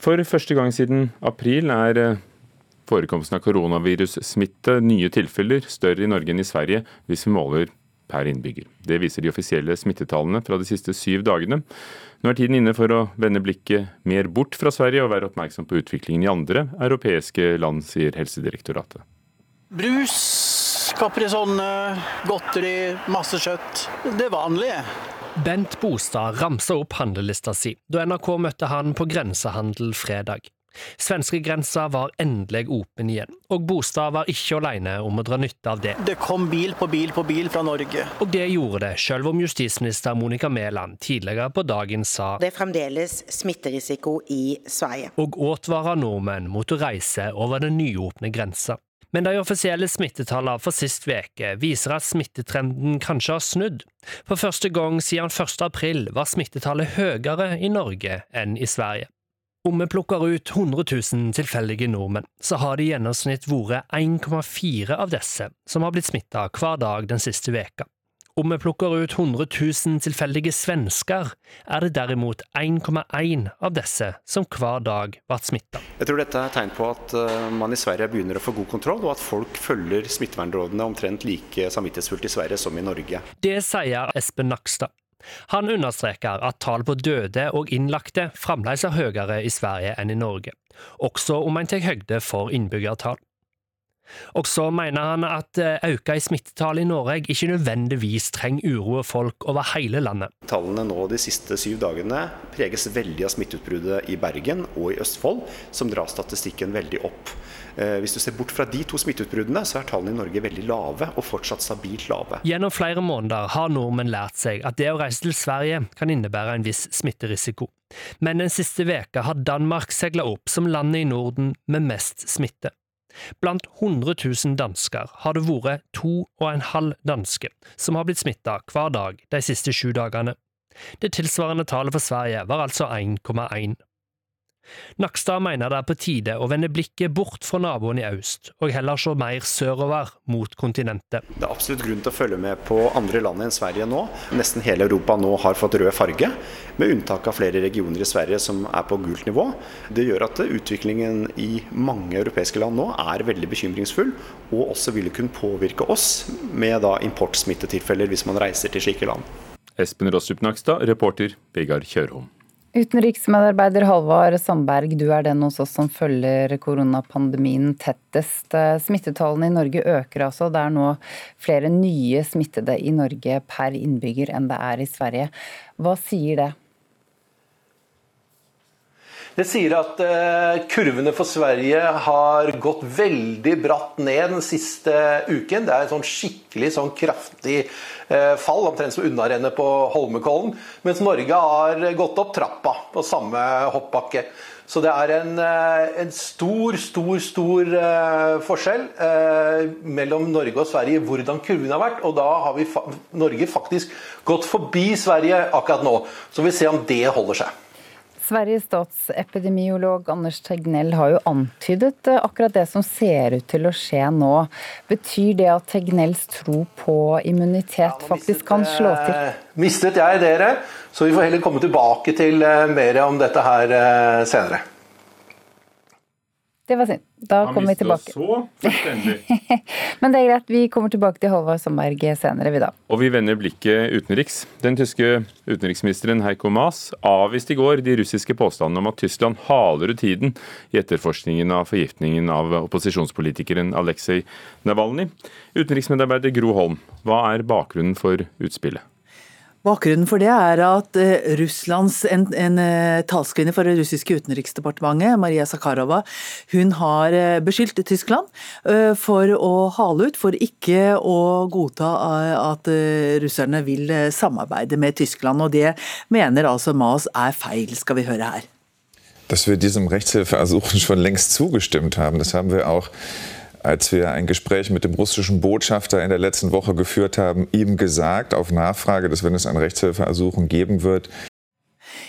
For første gang siden april er forekomsten av koronavirussmitte nye tilfeller større i Norge enn i Sverige, hvis vi måler per innbygger. Det viser de offisielle smittetallene fra de siste syv dagene. Nå er tiden inne for å vende blikket mer bort fra Sverige og være oppmerksom på utviklingen i andre europeiske land, sier Helsedirektoratet. Brus, Caprisonne, godteri, masse kjøtt. Det vanlige. Bent Bostad ramsa opp handlelista si da NRK møtte han på grensehandel fredag. Svenskegrensa var endelig åpen igjen, og Bostad var ikke alene om å dra nytte av det. Det kom bil på bil på bil fra Norge. Og det gjorde det, selv om justisminister Monica Mæland tidligere på dagen sa Det er fremdeles smitterisiko i Sverige. Og advarer nordmenn mot å reise over den nyåpne grensa. Men de offisielle smittetallene for sist veke viser at smittetrenden kanskje har snudd. For første gang siden 1. april var smittetallet høyere i Norge enn i Sverige. Om vi plukker ut 100 000 tilfeldige nordmenn, så har det i gjennomsnitt vært 1,4 av disse som har blitt smitta hver dag den siste veka. Om vi plukker ut 100 000 tilfeldige svensker, er det derimot 1,1 av disse som hver dag ble smitta. Jeg tror dette er tegn på at eh, man i Sverige begynner å få god kontroll, og at folk følger smittevernrådene omtrent like samvittighetsfullt i Sverige som i Norge. Det sier Espen Nakstad. Han understreker at tall på døde og innlagte fremdeles er høyere i Sverige enn i Norge, også om en tar høyde for innbyggertall. Og så mener han at økning i smittetallet i Norge ikke nødvendigvis trenger uroe folk over hele landet. Tallene nå de siste syv dagene preges veldig av smitteutbruddet i Bergen og i Østfold, som drar statistikken veldig opp. Eh, hvis du ser bort fra de to smitteutbruddene, så er tallene i Norge veldig lave, og fortsatt stabilt lave. Gjennom flere måneder har nordmenn lært seg at det å reise til Sverige kan innebære en viss smitterisiko. Men den siste veka har Danmark segla opp som landet i Norden med mest smitte. Blant 100 000 dansker har det vært to og en halv danske som har blitt smitta hver dag de siste sju dagene. Det tilsvarende tallet for Sverige var altså 1,1. Nakstad mener det er på tide å vende blikket bort fra naboen i øst, og heller se mer sørover mot kontinentet. Det er absolutt grunn til å følge med på andre land enn Sverige nå. Nesten hele Europa nå har fått rød farge, med unntak av flere regioner i Sverige som er på gult nivå. Det gjør at utviklingen i mange europeiske land nå er veldig bekymringsfull, og også vil kunne påvirke oss med da importsmittetilfeller hvis man reiser til slike land. Espen Rostrup Nakstad, reporter Vegard Kjørholm. Utenriksmedarbeider Halvard Sandberg, du er den hos oss som følger koronapandemien tettest. Smittetallene i Norge øker altså. Det er nå flere nye smittede i Norge per innbygger enn det er i Sverige. Hva sier det? Det sier at eh, kurvene for Sverige har gått veldig bratt ned den siste uken. Det er en sånn skikkelig sånn kraftig eh, fall, omtrent som unnarennet på Holmenkollen. Mens Norge har gått opp trappa på samme hoppbakke. Så det er en, eh, en stor, stor, stor forskjell mellom Norge og Sverige hvordan kurven har vært. Og da har vi Norge faktisk gått forbi Sverige akkurat nå. Så vi ser om det holder seg. Sveriges statsepidemiolog Anders Tegnell har jo antydet eh, akkurat det som ser ut til å skje nå. Betyr det at Tegnells tro på immunitet faktisk kan slå til? Eh, mistet jeg dere, så vi får heller komme tilbake til eh, mer om dette her senere. Det var synd. Da kommer vi tilbake. Så (laughs) Men det er greit, vi kommer tilbake til Håvard Sandberg senere, vi da. Og vi vender blikket utenriks. Den tyske utenriksministeren Heiko Maas avviste i går de russiske påstandene om at Tyskland haler ut tiden i etterforskningen av forgiftningen av opposisjonspolitikeren Aleksej Navalnyj. Utenriksmedarbeider Gro Holm, hva er bakgrunnen for utspillet? Bakgrunnen for det er at eh, Russlands, en, en eh, talskvinne for det russiske utenriksdepartementet, Maria Zakharova, hun har eh, beskyldt Tyskland for å hale ut, for ikke å godta at russerne vil samarbeide med Tyskland. Og det mener altså Mas er feil, skal vi høre her. Dass wir diesem Rechtshilfeersuchen schon längst zugestimmt haben, das haben wir auch als wir ein Gespräch mit dem russischen Botschafter in der letzten Woche geführt haben, ihm gesagt, auf Nachfrage, dass wenn es ein Rechtshilfeersuchen geben wird,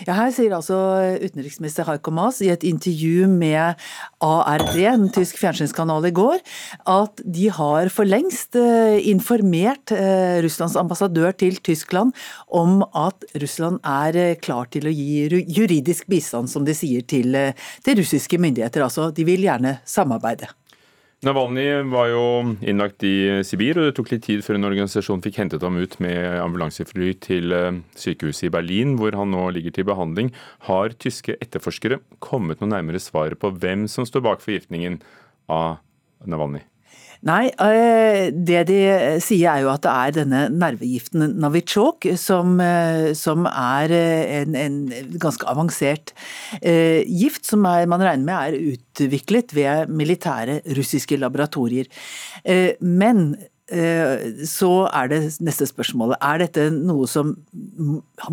ja, her sier altså utenriksminister Heiko Maas i et intervju med ARD, en tysk fjernsynskanal i går, at de har for lengst eh, informert eh, Russlands ambassadør til Tyskland om at Russland er eh, klar til å gi juridisk bistand, som de sier, til, til russiske myndigheter. Altså, de vil gjerne samarbeide. Navalny var jo innlagt i Sibir, og det tok litt tid før en organisasjon fikk hentet ham ut med ambulansefly til eh, sykehuset i Berlin, hvor han nå ligger til behandling. Har tyske etterforskere kommet noe nærmere svaret på hvem som står bak forgiftningen av Navalny? Nei, eh, det de sier er jo at det er denne nervegiften Navichok som, eh, som er eh, en, en, ganske avansert eh, gift som er, man regner med er utviklet ved militære russiske laboratorier. Eh, men Eh, så er det neste spørsmålet. Er dette noe som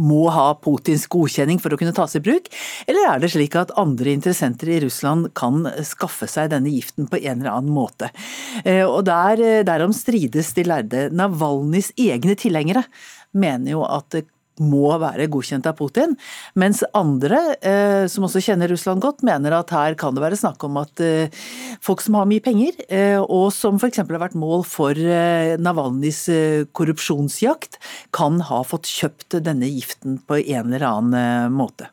må ha Putins godkjenning for å kunne tas i bruk, eller er det slik at andre interessenter i Russland kan skaffe seg denne giften på en eller annen måte? Eh, og der, derom strides de lærde. Navalnyjs egne tilhengere mener jo at det må være godkjent av Putin. Mens andre, eh, som også kjenner Russland godt, mener at her kan det være snakk om at eh, folk som har mye penger, eh, og som f.eks. har vært mål for Navalnyjs korrupsjonsjakt, kan ha fått kjøpt denne giften på en eller annen måte.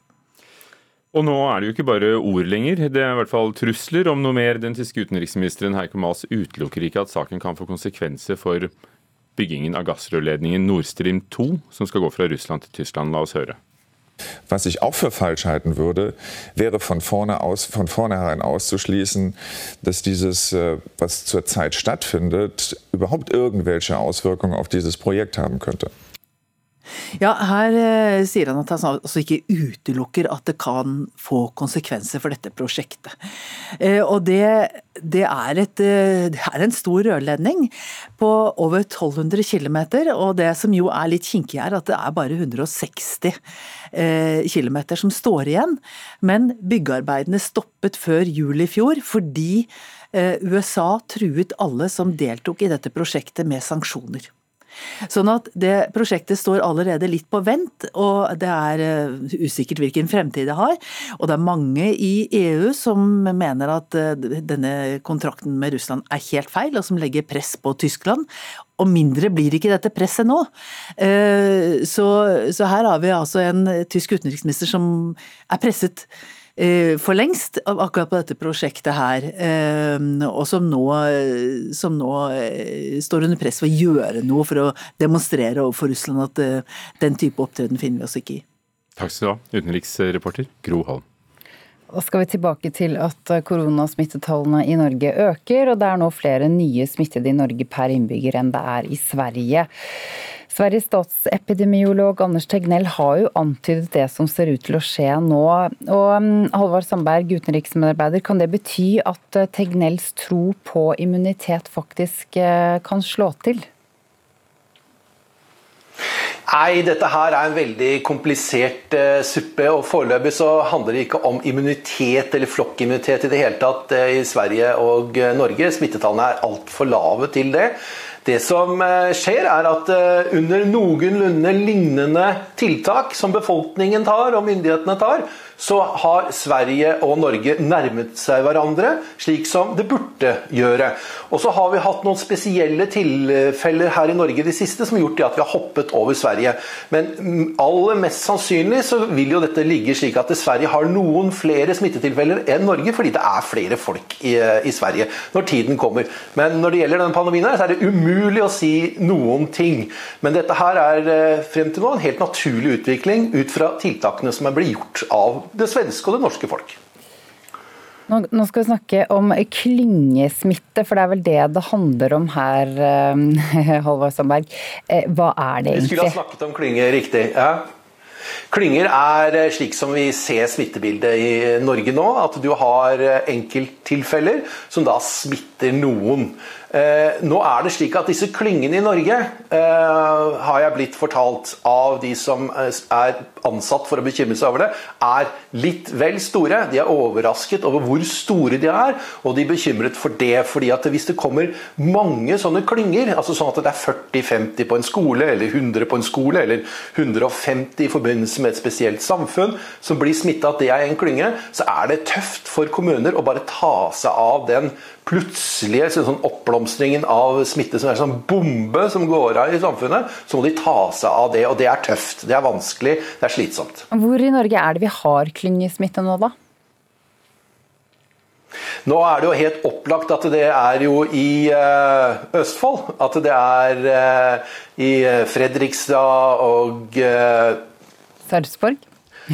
Og nå er det jo ikke bare ord lenger, det er i hvert fall trusler om noe mer. Den tyske utenriksministeren Heiko Maas utelukker ikke at saken kan få konsekvenser for byggingen av gassrørledningen Nord Stream 2, som skal gå fra Russland til Tyskland. La oss høre. Was ich auch für falsch halten würde, wäre von, vorne aus, von vornherein auszuschließen, dass dieses, äh, was zurzeit stattfindet, überhaupt irgendwelche Auswirkungen auf dieses Projekt haben könnte. Ja, her eh, sier han at han altså ikke utelukker at det kan få konsekvenser for dette prosjektet. Eh, og det, det, er, et, eh, det er en stor rørledning på over 1200 km, og det som jo er litt kinkig er at det er bare 160 eh, km som står igjen. Men byggearbeidene stoppet før jul i fjor fordi eh, USA truet alle som deltok i dette prosjektet med sanksjoner. Sånn at det prosjektet står allerede litt på vent, og det er eh, usikkert hvilken fremtid det har. Og det er mange i EU som mener at eh, denne kontrakten med Russland er helt feil, og som legger press på Tyskland. Og mindre blir ikke dette presset nå. Eh, så, her har vi altså en tysk utenriksminister som er presset for lengst akkurat på dette prosjektet her, eh, og som nå, som nå eh, står under press for å gjøre noe for å demonstrere overfor Russland at den type opptreden finner vi oss ikke i. Takk skal du ha, utenriksreporter Gro Holm. Da skal vi tilbake til at koronasmittetallene i Norge øker, og det er nå flere nye smittede i Norge per innbygger enn det er i Sverige. Sveriges statsepidemiolog Anders Tegnell har jo antydet det som ser ut til å skje nå. Og mm, Halvard Sandberg, utenriksmedarbeider, kan det bety at eh, Tegnells tro på immunitet faktisk eh, kan slå til? Nei, dette her er en veldig komplisert uh, suppe. og Foreløpig så handler det ikke om immunitet eller flokkimmunitet i det hele tatt uh, i Sverige og uh, Norge. Smittetallene er altfor lave til det. Det som eh, skjer, er at eh, under noenlunde lignende tiltak som befolkningen tar og myndighetene tar, så har Sverige og Norge nærmet seg hverandre, slik som det burde gjøre. Og så har vi hatt noen spesielle tilfeller her i Norge de siste som har gjort at vi har hoppet over Sverige. Men aller mest sannsynlig så vil jo dette ligge slik at Sverige har noen flere smittetilfeller enn Norge, fordi det er flere folk i, i Sverige når tiden kommer. Men når det gjelder denne pandemien, her, så er det umulig å si noen ting. Men dette her er eh, frem til nå en helt naturlig utvikling ut fra tiltakene som er blitt gjort av det svenske og det norske folk. Nå skal vi snakke om klyngesmitte, for det er vel det det handler om her, eh, (laughs) Sandberg. Eh, hva er det egentlig? Vi skulle ha snakket om klynge, riktig. ja. Klynger er slik som vi ser smittebildet i Norge nå, at du har enkelttilfeller som da smitter noen. Eh, nå er det slik at disse klyngene i Norge, eh, har jeg blitt fortalt av de som eh, er ansatt for å bekymre seg over det, er litt vel store. De er overrasket over hvor store de er, og de er bekymret for det. fordi at hvis det kommer mange sånne klynger, altså sånn at det er 40-50 på en skole, eller 100 på en skole, eller 150 i forbindelse med et spesielt samfunn, som blir smitta at det er en klynge, så er det tøft for kommuner å bare ta seg av den plutselige sånn oppblomstringen av smitte som er sånn bombe som går av i samfunnet, så må de ta seg av det. Og det er tøft, det er vanskelig, det er slitsomt. Hvor i Norge er det vi har klyngesmitte nå, da? Nå er det jo helt opplagt at det er jo i uh, Østfold. At det er uh, i Fredrikstad og uh, Sarpsborg?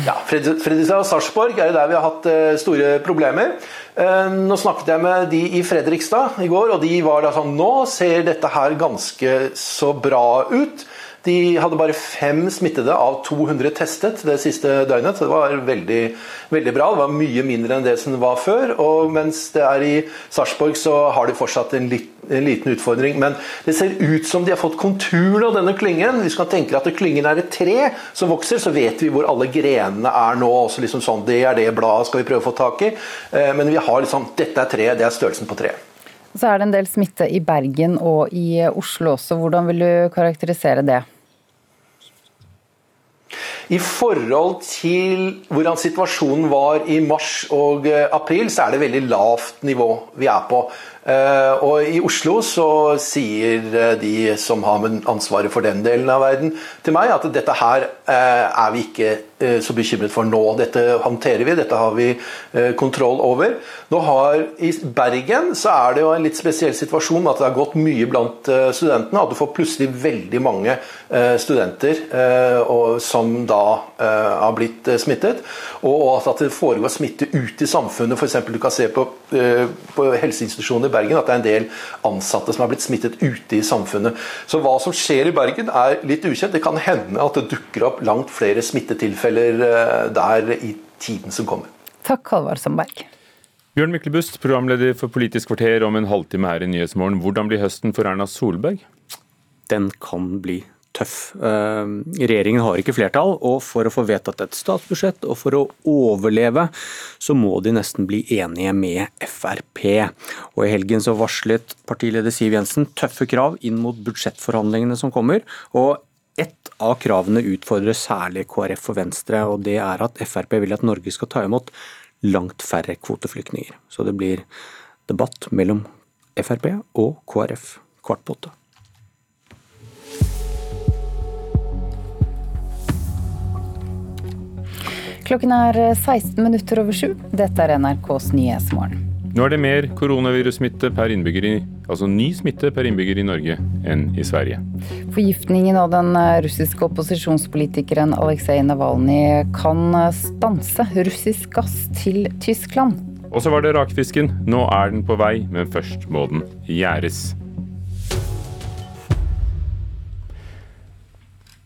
Ja, Fredrikstad og Sarpsborg er det der vi har hatt store problemer. Eh, nå snakket jeg med de i Fredrikstad i går, og de var da sånn Nå ser dette her ganske så bra ut. De hadde bare fem smittede av 200 testet det siste døgnet. så Det var veldig, veldig bra. Det var mye mindre enn det som det var før. og Mens det er i Sarpsborg, så har de fortsatt en, lit, en, liten utfordring. Men det ser ut som de har fått konturene av denne klyngen. Hvis man tenker at klyngen er et tre som vokser, så vet vi hvor alle grenene er nå. Også liksom sånn, Det er det bladet skal vi prøve å få tak i. Eh, men vi har liksom Dette er treet, det er størrelsen på tre. Så er det en del smitte i Bergen og i Oslo også. Hvordan vil du karakterisere det? I forhold til hvordan situasjonen var i mars og april, så er det veldig lavt nivå vi er på. Og I Oslo så sier de som har ansvaret for den delen av verden til meg, at dette her er vi ikke så bekymret for nå. Dette håndterer vi, dette har vi kontroll over. Nå har I Bergen så er det jo en litt spesiell situasjon at det har gått mye blant studentene. At du får plutselig veldig mange studenter som da har blitt smittet. Og at det foregår smitte ut i samfunnet. For eksempel, du kan se på, på helseinstitusjoner i Bergen at det er en del ansatte som har blitt smittet ute i samfunnet. Så hva som skjer i Bergen er litt ukjent. Det kan hende at det dukker opp langt flere smittetilfeller der i tiden som kommer. Takk, Halvard Sandberg. Bjørn Myklebust, programleder for Politisk kvarter om en halvtime her i Nyhetsmorgen. Hvordan blir høsten for Erna Solberg? Den kan bli tøff. Regjeringen har ikke flertall, og for å få vedtatt et statsbudsjett og for å overleve, så må de nesten bli enige med Frp. Og I helgen så varslet partileder Siv Jensen tøffe krav inn mot budsjettforhandlingene som kommer. og ett av kravene utfordrer særlig KrF og Venstre, og det er at Frp vil at Norge skal ta imot langt færre kvoteflyktninger. Så det blir debatt mellom Frp og KrF kvart på åtte. Klokken er 16 minutter over sju. Dette er NRKs Nyhetsmorgen. Nå er det mer koronavirussmitte per innbygger i, altså ny smitte per innbygger i Norge enn i Sverige. Forgiftningen av den russiske opposisjonspolitikeren Aleksej Navalnyj kan stanse russisk gass til Tyskland. Og så var det rakfisken. Nå er den på vei, men først må den gjæres.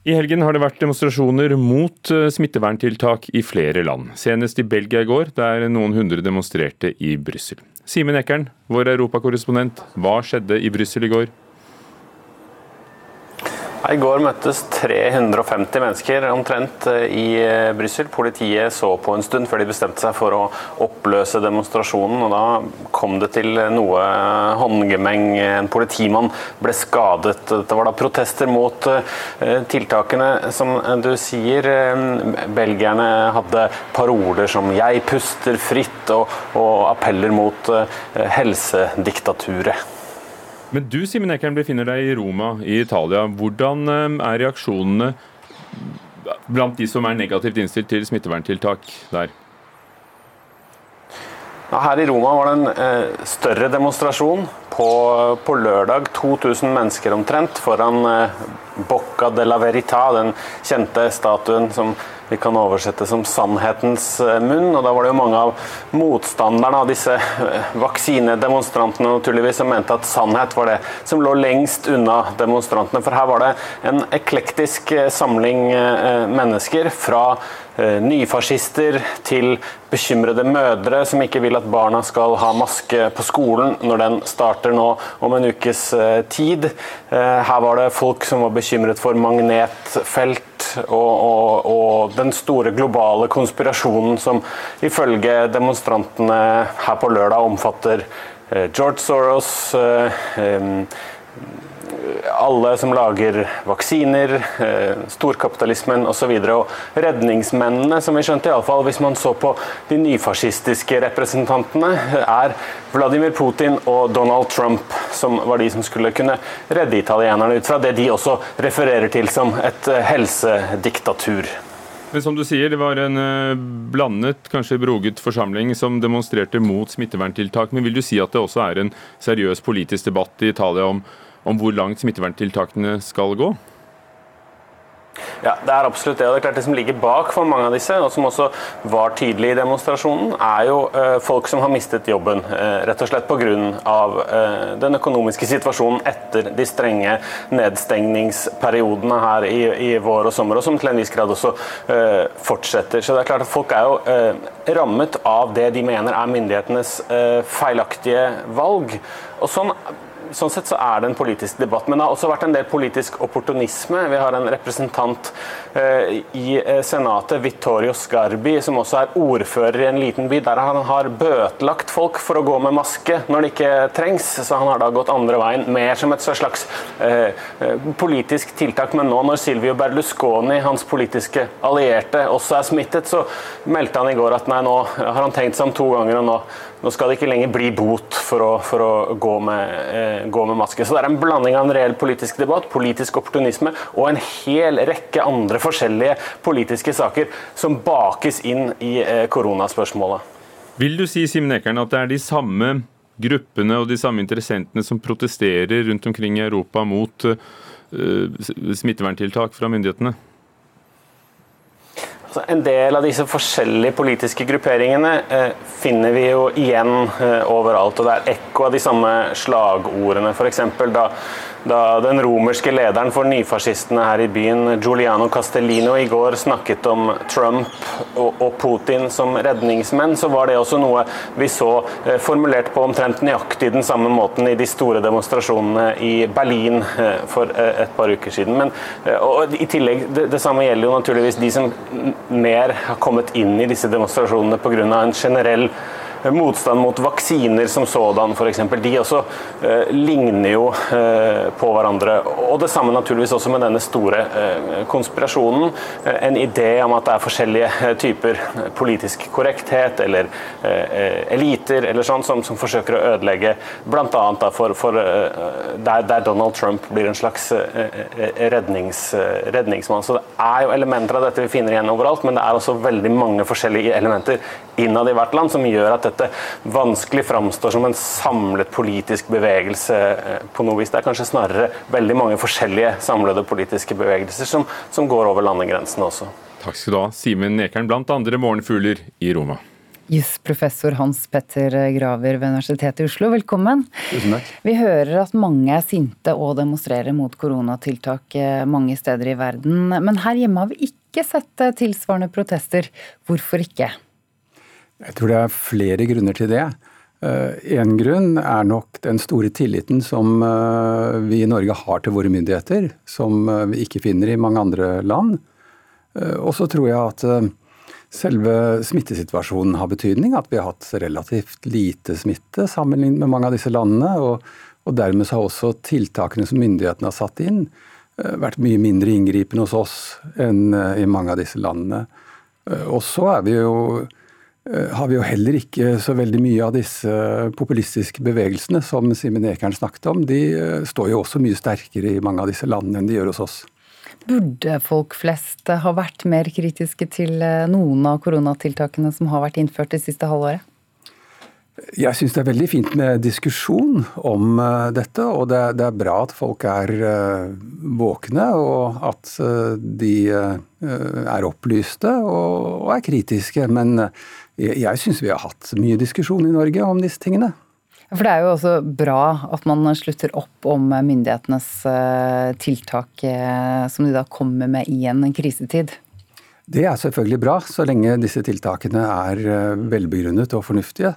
I helgen har det vært demonstrasjoner mot smitteverntiltak i flere land. Senest i Belgia i går, der noen hundre demonstrerte i Brussel. Simen Ekern, vår europakorrespondent, hva skjedde i Brussel i går? I går møttes 350 mennesker omtrent i Brussel. Politiet så på en stund før de bestemte seg for å oppløse demonstrasjonen. og Da kom det til noe håndgemeng. En politimann ble skadet. Det var da protester mot tiltakene, som du sier. Belgierne hadde paroler som 'jeg puster fritt' og, og appeller mot helsediktaturet. Men du Simen Ekern, befinner deg i Roma i Italia. Hvordan er reaksjonene blant de som er negativt innstilt til smitteverntiltak der? Her i Roma var det en eh, større demonstrasjon på, på, lørdag. 2000 mennesker omtrent foran eh, Bocca della Verita, den kjente statuen som vi kan oversette som 'sannhetens munn'. og Da var det jo mange av motstanderne av disse vaksinedemonstrantene naturligvis, som mente at sannhet var det som lå lengst unna demonstrantene. For her var det en eklektisk samling mennesker fra nyfascister til bekymrede mødre som ikke vil at barna skal ha maske på skolen når den starter nå om en ukes tid. Her var det folk som var bekymret for magnetfelt og, og, og den store globale konspirasjonen som ifølge demonstrantene her på lørdag omfatter George Soros, alle som lager vaksiner, storkapitalismen osv. Og, og redningsmennene, som vi skjønte, iallfall hvis man så på de nyfascistiske representantene, er Vladimir Putin og Donald Trump, som var de som skulle kunne redde italienerne ut fra det de også refererer til som et helsediktatur. Men som du sier, det var en blandet, kanskje broget forsamling som demonstrerte mot smitteverntiltak. Men vil du si at det også er en seriøs politisk debatt i Italia om, om hvor langt smitteverntiltakene skal gå? Ja, Det er absolutt det. og det er klart det som ligger bak for mange av disse, og som også var tydelig i demonstrasjonen, er jo eh, folk som har mistet jobben. Eh, rett og slett pga. Eh, den økonomiske situasjonen etter de strenge nedstengningsperiodene her i, i, vår og sommer, og som til en viss grad også fortsetter. Så det er klart at Folk er jo rammet av det de mener er myndighetenes feilaktige valg. Og sånn sånn sett så er det en politisk debatt. Men det har også vært en del politisk opportunisme. Vi har en representant i eh, Senatet, Vittorio Scarbi, som også er ordfører i en liten by, der han har bøtelagt folk for å gå med maske når det ikke trengs. Så han har da gått andre veien, mer som et slags eh, eh, politisk tiltak. Men nå når Silvio Berlusconi, hans politiske allierte, også er smittet, så meldte han i går at nei, nå har han tenkt seg om to ganger, og nå, nå skal det ikke lenger bli bot for å, for å gå, med, eh, gå, med, maske. Så det er en blanding av en reell politisk debatt, politisk opportunisme og en hel rekke andre forskjellige politiske saker som bakes inn i eh, koronaspørsmålet. Vil du si Simen Ekern, at det er de samme gruppene og de samme interessentene som protesterer rundt omkring i Europa mot uh, smitteverntiltak fra myndighetene? Altså, en del av disse forskjellige politiske grupperingene eh, finner vi jo igjen eh, overalt. og Det er ekko av de samme slagordene. F.eks. da da den romerske lederen for nyfascistene her i byen, Giuliano Castellino, i går snakket om Trump og, Putin som redningsmenn, så var det også noe vi så eh, formulert på omtrent nøyaktig den samme måten i de store demonstrasjonene i Berlin eh, for eh, et par uker siden. Men og i tillegg, det, det samme gjelder jo naturligvis de som mer har kommet inn i disse demonstrasjonene pga. en generell motstand mot vaksiner som sådan f.eks. De også eh, ligner jo eh, på hverandre. Og det samme naturligvis også med denne store eh, konspirasjonen. En idé om at det er forskjellige typer politisk korrekthet eller eliter eller sånn som, som, forsøker å ødelegge bl.a. For, for der, der, Donald Trump blir en slags rednings, redningsmann. Så det er jo elementer av dette vi finner igjen overalt, men det er også veldig mange forskjellige elementer innad i hvert land som gjør at dette vanskelig framstår som en samlet politisk bevegelse eh, på noe vis. Det er kanskje snarere veldig mange forskjellige samlede politiske bevegelser som, som går over landegrensene også. Takk skal du ha, Simen Nekern, blant andre morgenfugler i Roma. Jusprofessor Hans Petter Graver ved Universitetet i Oslo, velkommen. Tusen takk. Vi hører at mange er sinte og demonstrerer mot koronatiltak eh, mange steder i verden. Men her hjemme har vi ikke sett eh, tilsvarende protester. Hvorfor ikke? Jeg tror det er flere grunner til det. En eh, grunn er nok den store tilliten som eh, vi i Norge har til våre myndigheter, som eh, vi ikke finner i mange andre land. Og så tror jeg at selve smittesituasjonen har betydning. At vi har hatt relativt lite smitte sammenlignet med mange av disse landene. Og, og dermed har også tiltakene som myndighetene har satt inn, vært mye mindre inngripende hos oss enn i mange av disse landene. Og så er vi jo har vi jo heller ikke så veldig mye av disse populistiske bevegelsene som Simen Ekern snakket om. De eh, står jo også mye sterkere i mange av disse landene enn de gjør hos oss. Burde folk flest ha vært mer kritiske til eh, noen av koronatiltakene som har vært innført det siste halvåret? Jeg syns det er veldig fint med diskusjon om dette, og det, det er bra at folk er våkne og at de er opplyste og, er kritiske. Men jeg syns vi har hatt mye diskusjon i Norge om disse tingene. For Det er jo også bra at man slutter opp om myndighetenes eh, tiltak eh, som de da kommer med i en krisetid. Det er selvfølgelig bra, så lenge disse tiltakene er eh, velbegrunnet og fornuftige.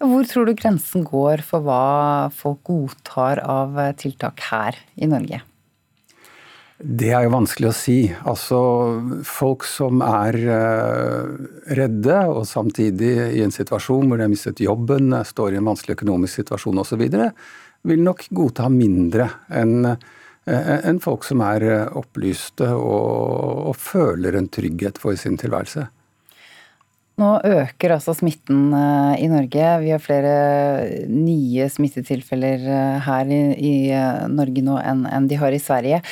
Hvor tror du grensen går for hva folk godtar av tiltak her i Norge? Det er jo vanskelig å si. Altså, folk som er uh, redde, og samtidig i en situasjon hvor de har mistet jobben, står i en vanskelig økonomisk situasjon osv., vil nok godta mindre enn uh, en folk som er uh, opplyste og, og, føler en trygghet for sin tilværelse. Nå øker altså smitten i Norge. Vi har flere nye smittetilfeller her i, i Norge nå enn, enn de har i Sverige.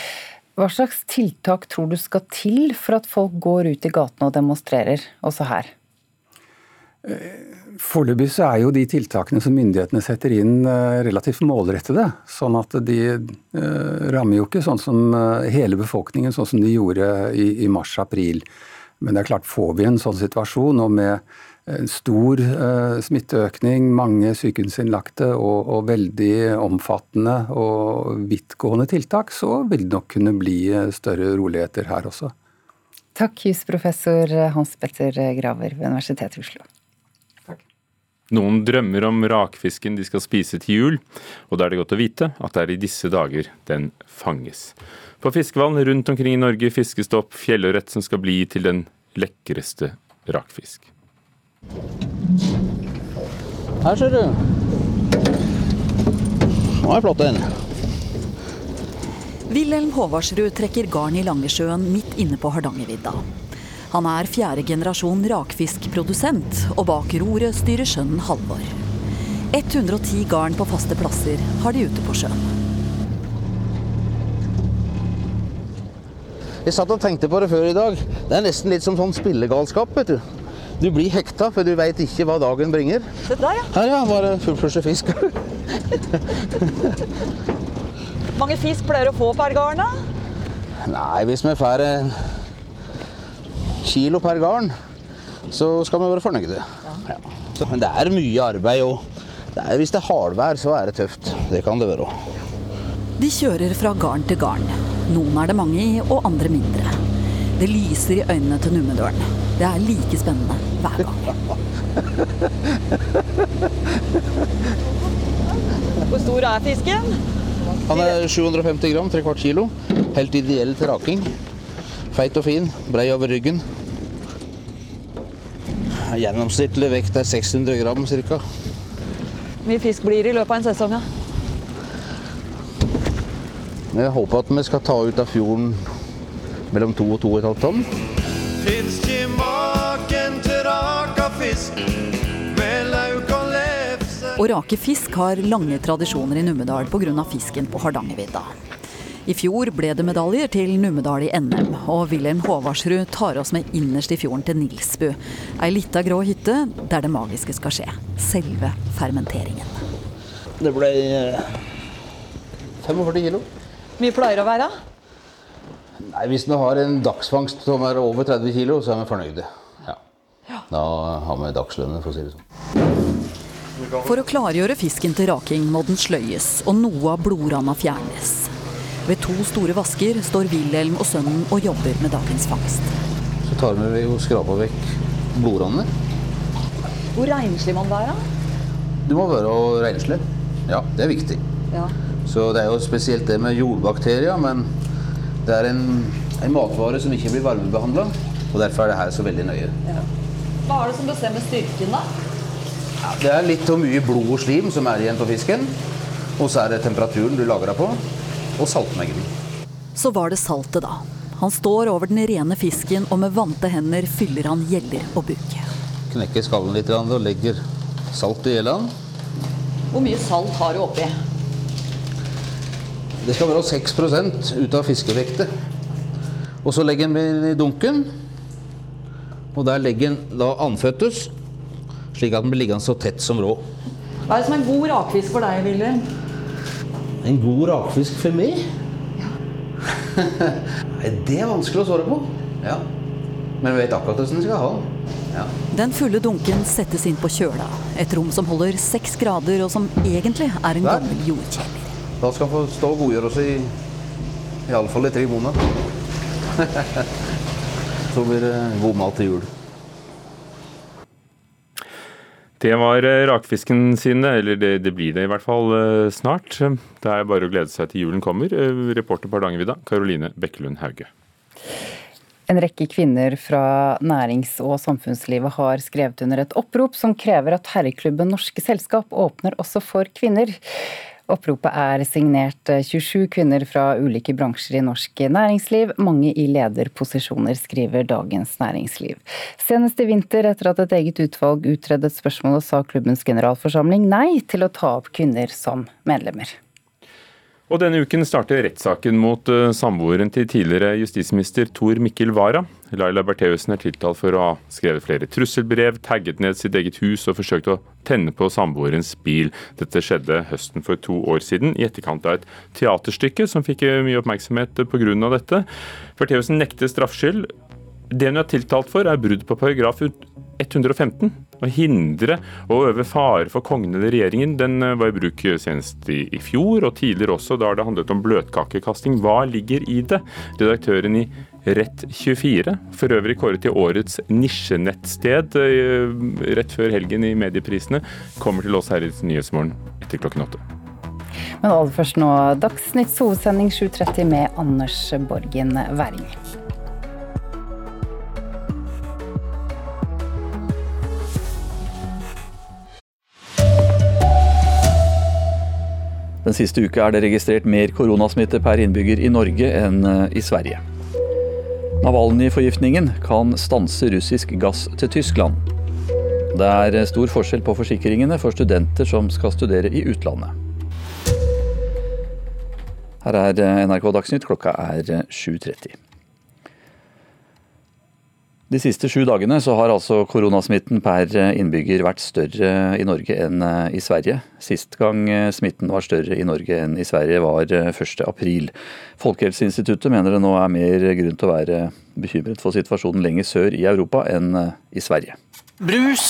Hva slags tiltak tror du skal til for at folk går ut i gatene og demonstrerer, også her? Foreløpig så er jo de tiltakene som myndighetene setter inn eh, relativt målrettede. Sånn at de eh, rammer jo ikke sånn som eh, hele befolkningen, sånn som de gjorde i mars-april. Men det er klart, får vi en sånn situasjon, og med en stor uh, smitteøkning, mange sykehusinnlagte og, og, veldig omfattende og vidtgående tiltak, så vil det nok kunne bli eh, større roligheter her også. Takk, jusprofessor Hans Petter Graver ved Universitetet i Oslo. Takk. Noen drømmer om rakfisken de skal spise til jul, og da er det godt å vite at det er i disse dager den fanges. På fiskevann rundt omkring i Norge fiskes det opp fjellørret som skal bli til den lekreste rakfisk. Her ser du. Nå er flott en. Wilhelm Håvardsrud trekker garn i Langesjøen midt inne på Hardangervidda. Han er fjerde generasjon rakfiskprodusent, og bak roret styrer sønnen Halvor. 110 garn på faste plasser har de ute på sjøen. Jeg satt og tenkte på det før i dag. Det er nesten litt som sånn spillegalskap, vet du. Du blir hekta, for du veit ikke hva dagen bringer. Se der, ja. Her, ja. Bare fullflusje fisk. Mange fisk pleier å få per garn, da? Nei, hvis vi får en kilo per garn, så skal vi være fornøyde. Ja. Så, men det er mye arbeid òg. Hvis det er hardvær, så er det tøft. Det kan det være òg. De kjører fra garn til garn. Noen er det mange i, og andre mindre. Det lyser i øynene til Numedølen. Det er like spennende hver gang. Hvor stor er fisken? Han er 750 gram, tre kvart kilo. Helt ideell til raking. Feit og fin, brei over ryggen. Gjennomsnittlig vekt er 600 gram ca. Mye fisk blir det i løpet av en sesong? Ja. Jeg håper at vi skal ta ut av fjorden mellom 2 og 2,5 tonn. Fins ikke maken til raka fisk med lauk og lefse Å rake fisk har lange tradisjoner i Numedal pga. fisken på Hardangervidda. I fjor ble det medaljer til Numedal i NM, og Wilhelm Håvardsrud tar oss med innerst i fjorden til Nilsbu. Ei lita grå hytte der det magiske skal skje. Selve fermenteringen. Det ble eh, 45 kilo. Mye pleier å være? Nei, Hvis vi har en dagsfangst som er over 30 kilo, så er vi fornøyde. Ja. Da har vi dagslønner, for å si det sånn. For å klargjøre fisken til raking må den sløyes, og noe av blodranda fjernes. Ved to store vasker står Wilhelm og sønnen og jobber med dagens fangst. Så tar vi og skraper vekk blodrandene. Hvor renslig må den være? Du må være renslig. Ja, det er viktig. Ja. Så det er jo spesielt det med jordbakterier, men det er en, en matvare som ikke blir varmebehandla, og derfor er det her så veldig nøye. Hva er det som bestemmer styrken, da? Ja, det er litt for mye blod og slim som er igjen på fisken. Og så er det temperaturen du lager deg på, og saltmengden. Så var det saltet, da. Han står over den rene fisken, og med vante hender fyller han gjeller og buk. Knekker skallen litt og legger salt i gjellene. Hvor mye salt har du oppi? Det skal være 6 ut av fiskevektet. Og så legger en i dunken. Og der legger en da andføttes, slik at den blir liggende så tett som rå. Hva er det som er en god rakfisk for deg, Wilhelm? En god rakfisk for meg? Ja. (laughs) det er vanskelig å svare på. Ja. Men vi vet akkurat hvordan vi skal ha den. Ja. Den fulle dunken settes inn på kjøla. Et rom som holder seks grader, og som egentlig er en Der. gammel jordkjeller. Da skal han få stå og godgjøre oss i iallfall i tre måneder. (laughs) så blir det god mat til jul. Det var eh, rakfisken sine, eller det, det blir det i hvert fall eh, snart. Det er bare å glede seg til julen kommer. Eh, Reporter på Hardangervidda, Karoline Bekkelund Hauge. En rekke kvinner fra nærings- og samfunnslivet har skrevet under et opprop som krever at herreklubben Norske Selskap åpner også for kvinner. Oppropet er signert 27 kvinner fra ulike bransjer i norsk næringsliv, mange i lederposisjoner, skriver Dagens Næringsliv. Senest i vinter, etter at et eget utvalg utredet spørsmålet, sa klubbens generalforsamling nei til å ta opp kvinner som medlemmer. Og denne uken starter rettssaken mot uh, samboeren til tidligere justisminister Tor Mikkel Wara. Laila Bertheussen er tiltalt for å ha skrevet flere trusselbrev, tagget ned sitt eget hus og forsøkt å tenne på samboerens bil. Dette skjedde høsten for to år siden, i etterkant av et teaterstykke som fikk uh, mye oppmerksomhet pga. dette. Bertheussen nekter straffskyld. Det hun er tiltalt for, er brudd på paragraf 115. Å hindre og øve fare for kongen eller regjeringen. Den eh, var i bruk senest i, fjor, og tidligere også, da det handlet om bløtkakekasting. Hva ligger i det? Redaktøren i Rett24, for øvrig kåret til årets nisjenettsted eh, rett før helgen i medieprisene, kommer til oss her i Nyhetsmorgen etter klokken åtte. Men aller først nå Dagsnytts hovedsending 7.30 med Anders Borgen Werring. Den siste uka er det registrert mer koronasmitte per innbygger i Norge enn eh, i Sverige. Navalnyj-forgiftningen kan stanse russisk gass til Tyskland. Det er eh, stor forskjell på forsikringene for studenter som skal studere i utlandet. Her er eh, NRK Dagsnytt, klokka er 7.30. De siste sju dagene så har altså koronasmitten per innbygger vært større i Norge enn i Sverige. Sist gang smitten var større i Norge enn i Sverige var 1.4. Folkehelseinstituttet mener det nå er mer grunn til å være bekymret for situasjonen lenger sør i Europa enn i Sverige. Brus,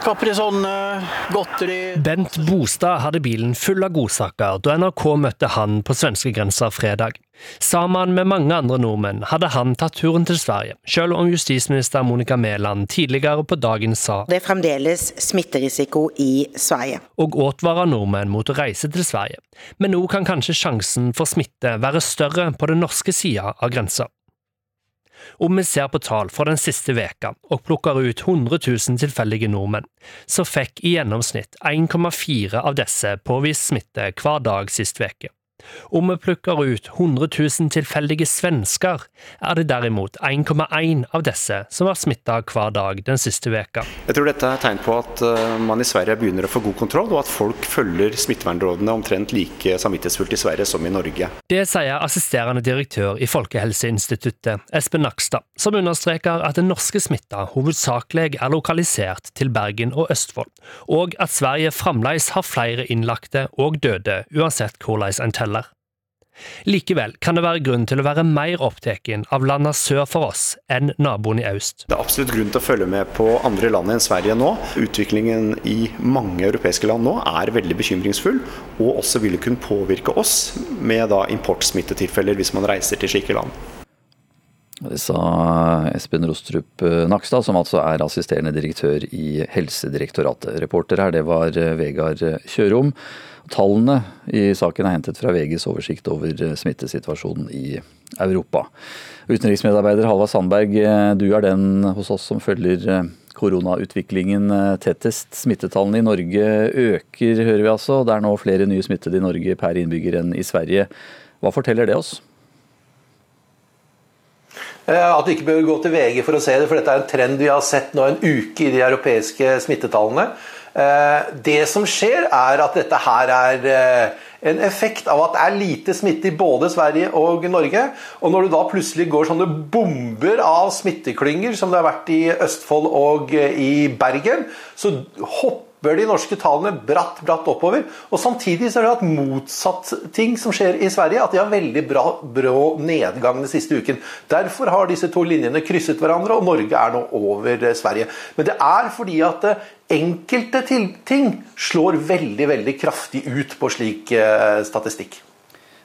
Caprisonne, godteri Bent Bostad hadde bilen full av godsaker da NRK møtte han på svenskegrensa fredag. Sammen med mange andre nordmenn hadde han tatt turen til Sverige, selv om justisminister Monica Mæland tidligere på dagen sa Det er fremdeles smitterisiko i Sverige. og advarer nordmenn mot å reise til Sverige, men nå kan kanskje sjansen for smitte være større på den norske sida av grensa. Om vi ser på tall fra den siste veka og plukker ut 100 000 tilfeldige nordmenn, så fikk i gjennomsnitt 1,4 av disse påvist smitte hver dag sist veke. Om vi plukker ut 100 000 tilfeldige svensker, er det derimot 1,1 av disse som har smitta hver dag den siste veka. Jeg tror dette er tegn på at eh, man i Sverige begynner å få god kontroll, og at folk følger smittevernrådene omtrent like samvittighetsfullt i Sverige som i Norge. Det sier assisterende direktør i Folkehelseinstituttet, Espen Nakstad, som understreker at den norske smitta hovedsakelig er lokalisert til Bergen og Østfold, og at Sverige fremdeles har flere innlagte og døde, uansett hvordan en teller. Likevel kan det være grunn til å være mer opptatt av landene sør for oss enn naboen i øst. Det er absolutt grunn til å følge med på andre land enn Sverige nå. Utviklingen i mange europeiske land nå er veldig bekymringsfull, og også vil kunne påvirke oss med importsmittetilfeller hvis man reiser til slike land. Det sa Espen Rostrup Nakstad, som altså er assisterende direktør i Helsedirektoratet. Reporter her, det var Vegard Kjørom. Tallene i saken er hentet fra VGs oversikt over smittesituasjonen i Europa. Utenriksmedarbeider Halvard Sandberg, du er den hos oss som følger koronautviklingen tettest. Smittetallene i Norge øker, hører vi altså. Det er nå flere nye smittede i Norge per innbygger enn i Sverige. Hva forteller det oss? At du ikke bør gå til VG for å se det, for dette er en trend vi har sett nå en uke i de europeiske smittetallene. Det som skjer, er at dette her er en effekt av at det er lite smitte i både Sverige og Norge. Og når du da plutselig går sånne bomber av smitteklynger, som det har vært i Østfold og i Bergen, så hopper de norske tallene bratt, bratt oppover. Og Samtidig så har det hatt motsatt ting som skjer i Sverige. At de har veldig bra, brå nedgang den siste uken. Derfor har disse to linjene krysset hverandre, og Norge er nå over Sverige. Men det er fordi at enkelte ting slår veldig, veldig kraftig ut på slik statistikk.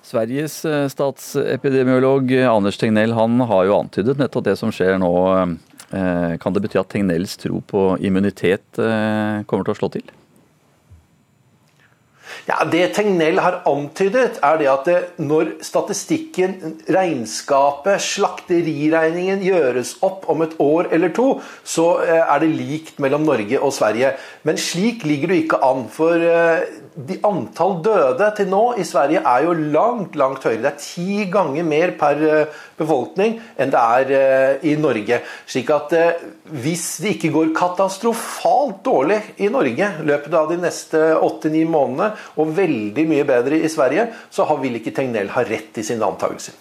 Sveriges statsepidemiolog Anders Tegnell han har jo antydet nettopp det som skjer nå. Kan det bety at Tegnells tro på immunitet kommer til å slå til? Ja, Det Tegnell har antydet, er det at det, når statistikken, regnskapet, slakteriregningen gjøres opp om et år eller to, så er det likt mellom Norge og Sverige. Men slik ligger det ikke an. For de antall døde til nå i Sverige er jo langt, langt høyere. Det er ti ganger mer per befolkning enn det er i Norge. Slik at hvis det ikke går katastrofalt dårlig i Norge i løpet av de neste åtte-ni månedene, og veldig mye bedre i Sverige, så vil ikke Tegnell ha rett i sine antakelser.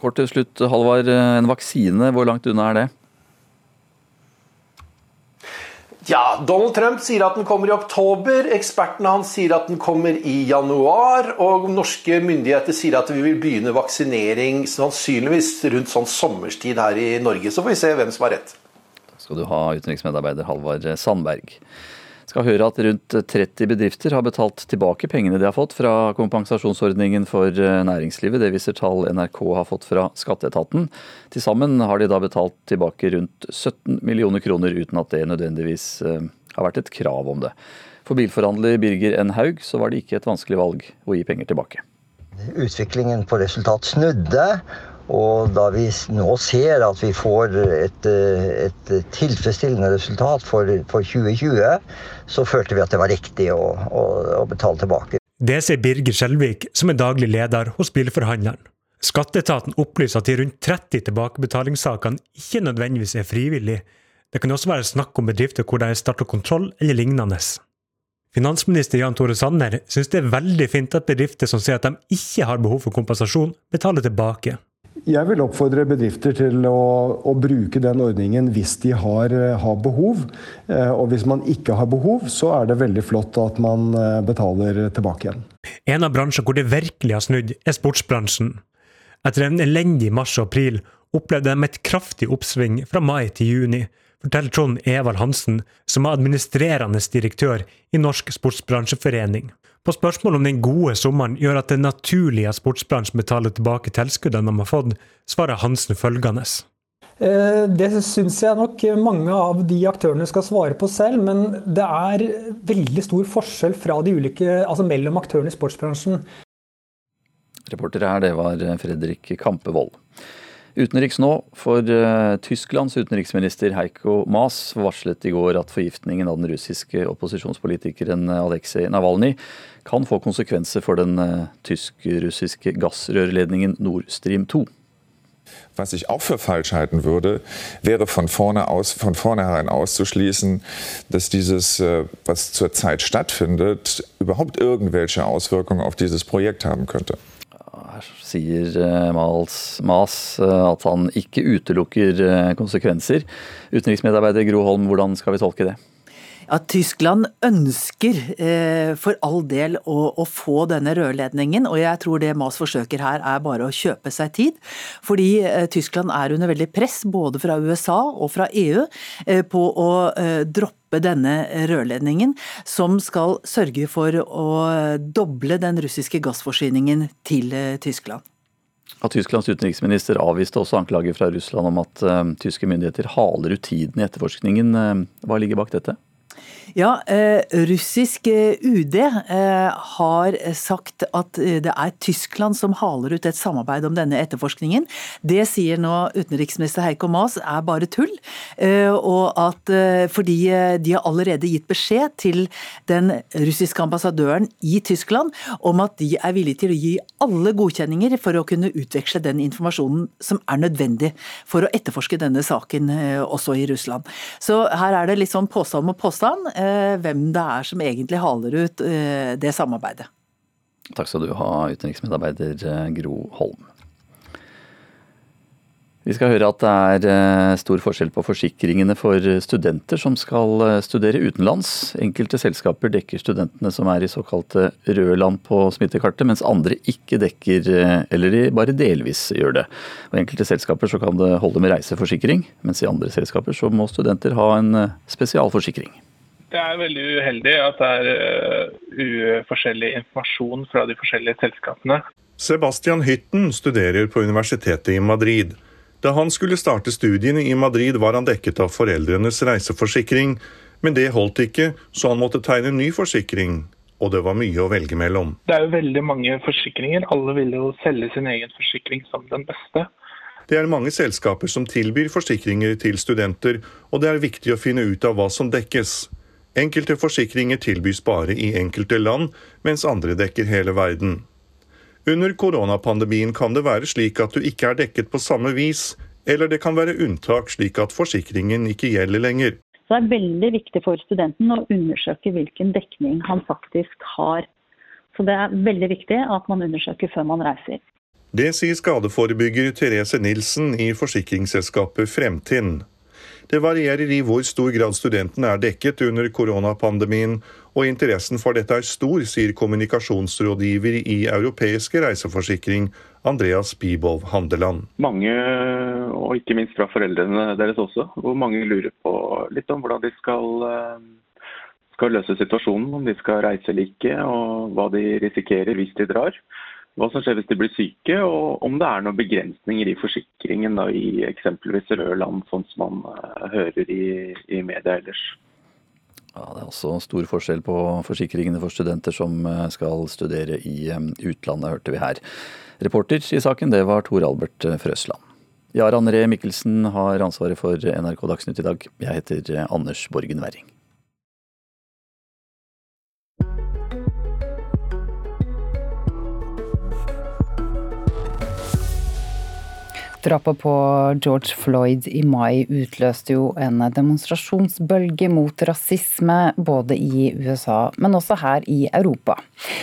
Kort til slutt, Halvard. En vaksine, hvor langt unna er det? Ja, Donald Trump sier at den kommer i oktober. Ekspertene hans sier at den kommer i januar. Og norske myndigheter sier at vi vil begynne vaksinering sannsynligvis rundt sånn sommerstid her i Norge. Så får vi se hvem som har rett. Da skal du ha, utenriksmedarbeider Halvard Sandberg. Skal høre at rundt 30 bedrifter har betalt tilbake pengene de har fått fra kompensasjonsordningen for eh, næringslivet. Det viser tall NRK har fått fra skatteetaten. Til sammen har de da betalt tilbake rundt 17 millioner kroner, uten at det nødvendigvis eh, har vært et krav om det. For bilforhandler Birger N. Haug så var det ikke et vanskelig valg å gi penger tilbake. Utviklingen på resultat snudde, og da vi nå ser at vi får et, et tilfredsstillende resultat for, for, 2020, så følte vi at det var riktig å, å, å betale tilbake. Det sier Birger Skjelvik, som er daglig leder hos Bilforhandleren. Skatteetaten opplyser at de rundt 30 tilbakebetalingssakene ikke nødvendigvis er frivillige. Det kan også være snakk om bedrifter hvor de starter kontroll eller lignende. Finansminister Jan Tore Sanner synes det er veldig fint at bedrifter som sier at de ikke har behov for kompensasjon, betaler tilbake. Jeg vil oppfordre bedrifter til å, å bruke den ordningen hvis de har, har, behov. Eh, og hvis man ikke har behov, så er det veldig flott at man eh, betaler tilbake igjen. En av bransjene hvor det virkelig har snudd, er sportsbransjen. Etter en elendig mars og april opplevde de et kraftig oppsving fra mai til juni forteller Trond Evald Hansen, som er administrerende direktør i Norsk Sportsbransjeforening. På spørsmål om den gode sommeren gjør at det er naturlig at sportsbransjen betaler tilbake tilskuddene de har fått, svarer Hansen følgende. Eh, det syns jeg nok mange av de aktørene skal svare på selv, men det er veldig stor forskjell fra de ulike, altså mellom aktørene i sportsbransjen. Reporter her, det var Fredrik Kampevold. Utenriks nå, for uh, Tysklands utenriksminister Heiko Maas varslet i går at forgiftningen av den russiske opposisjonspolitikeren Aleksej Navalnyj kan få konsekvenser for den uh, tysk-russiske gassrørledningen Nord Stream 2. Was ich auch für falsch halten würde, wäre von, vorne aus, von vornherein auszuschließen, dass dieses, äh, was zurzeit stattfindet, überhaupt irgendwelche Auswirkungen auf dieses Projekt haben könnte. Her sier eh, Mas eh, at han ikke utelukker eh, konsekvenser. Utenriksmedarbeider Gro Holm, hvordan skal vi tolke det? Ja, Tyskland ønsker eh, for all del å, å, få denne rørledningen, og jeg tror det Mas forsøker her er bare å kjøpe seg tid. Fordi eh, Tyskland er under veldig press både fra USA og fra EU eh, på å droppe denne rørledningen, som skal sørge for å doble den russiske gassforsyningen til Tyskland. At Tysklands utenriksminister avviste også anklager fra Russland om at uh, tyske myndigheter haler ut tiden i etterforskningen. Uh, hva ligger bak dette? Ja, eh, russisk eh, UD eh, har sagt at det er Tyskland som haler ut et samarbeid om denne etterforskningen. Det sier nå utenriksminister Heiko Maas er bare tull. Og at fordi de har allerede gitt beskjed til den russiske ambassadøren i Tyskland om at de er villige til å gi alle godkjenninger for å kunne utveksle den informasjonen som er nødvendig for å etterforske denne saken også i Russland. Så her er det litt sånn påstand mot påstand. Eh, hvem det er som egentlig haler ut eh, det samarbeidet. Takk skal du ha, utenriksmedarbeider eh, Gro Holm. Vi skal høre at det er stor forskjell på forsikringene for studenter som skal studere utenlands. Enkelte selskaper dekker studentene som er i såkalte røde land på smittekartet, mens andre ikke dekker, eller de bare delvis gjør det. Og enkelte selskaper så kan det holde med reiseforsikring, mens i andre selskaper så må studenter ha en spesialforsikring. Det er veldig uheldig at det er uforskjellig forskjellig informasjon fra de forskjellige selskapene. Sebastian Hytten studerer på universitetet i Madrid. Da han skulle starte studiene i Madrid, var han dekket av foreldrenes reiseforsikring. Men det holdt ikke, så han måtte tegne ny forsikring. Og det var mye å velge mellom. Det er jo veldig mange forsikringer. Alle vil jo selge sin egen forsikring som den beste. Det er mange selskaper som tilbyr forsikringer til studenter, og det er viktig å finne ut av hva som dekkes. Enkelte forsikringer tilbys bare i enkelte land, mens andre dekker hele verden. Under koronapandemien kan det være slik at du ikke er dekket på samme vis, eller det kan være unntak slik at forsikringen ikke gjelder lenger. Så det er veldig viktig for studenten å undersøke hvilken dekning han faktisk har. Så det er veldig viktig at man undersøker før man reiser. Det sier skadeforebygger Therese Nilsen i forsikringsselskapet Fremtind. Det varierer i hvor stor grad studentene er dekket under koronapandemien, og interessen for dette er stor, sier kommunikasjonsrådgiver i Europeiske reiseforsikring, Andreas Bibov Handeland. Mange, og ikke minst fra foreldrene deres også, hvor mange lurer på litt om hvordan de skal eh, skal løse situasjonen, om de skal reise eller ikke, og hva de risikerer hvis de drar. Hva som skjer hvis de blir syke, og om det er noen begrensninger i forsikringen da, i eksempelvis røde land, sånn som man uh, hører i, i media ellers. Ja, Det er også stor forskjell på forsikringene for studenter som eh, skal studere i eh, utlandet, hørte vi her. Reporter i saken, det var Tor Albert Frøsland. Jarand Ree Mikkelsen har ansvaret for NRK Dagsnytt i dag. Jeg heter Anders Borgen Werring. Drapet på George Floyd i mai utløste jo en demonstrasjonsbølge mot rasisme både i USA, men også her i Europa.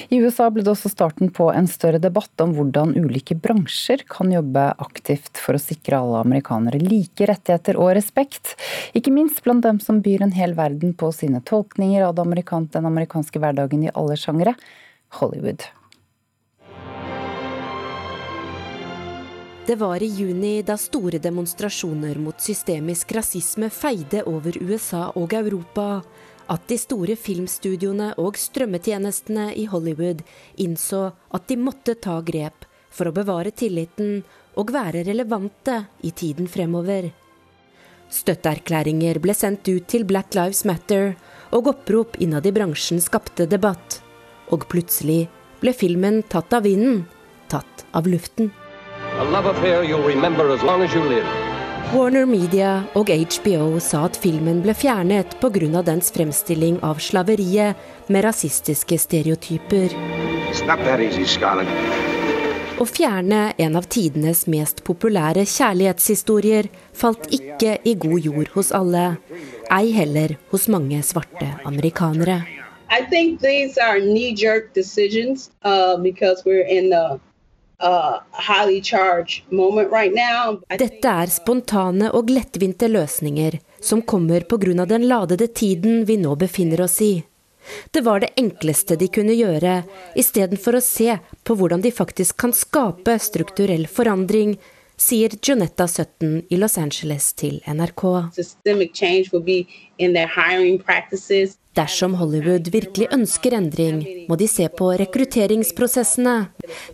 I USA ble det også starten på en større debatt om hvordan ulike bransjer kan jobbe aktivt for å sikre alle amerikanere like rettigheter og respekt. Ikke minst blant dem som byr en hel verden på sine tolkninger av den amerikanske hverdagen i alle sjangere Hollywood. Det var i juni, da store demonstrasjoner mot systemisk rasisme feide over USA og Europa, at de store filmstudioene og strømmetjenestene i Hollywood innså at de måtte ta grep for å bevare tilliten og være relevante i tiden fremover. Støtteerklæringer ble sendt ut til Black Lives Matter, og opprop innad i bransjen skapte debatt. Og plutselig ble filmen tatt av vinden, tatt av luften. Warner Media og HBO sa at filmen ble fjernet pga. dens fremstilling av slaveriet med rasistiske stereotyper. Å fjerne en av tidenes mest populære kjærlighetshistorier falt ikke i god jord hos alle, ei heller hos mange svarte amerikanere. I think these are knee-jerk decisions uh, because we're in the dette er spontane og lettvinte løsninger som kommer pga. den ladede tiden vi nå befinner oss i. Det var det enkleste de kunne gjøre, istedenfor å se på hvordan de faktisk kan skape strukturell forandring, sier Jonetta Sutton i Los Angeles til NRK. Dersom Hollywood virkelig ønsker endring, må de se på rekrutteringsprosessene.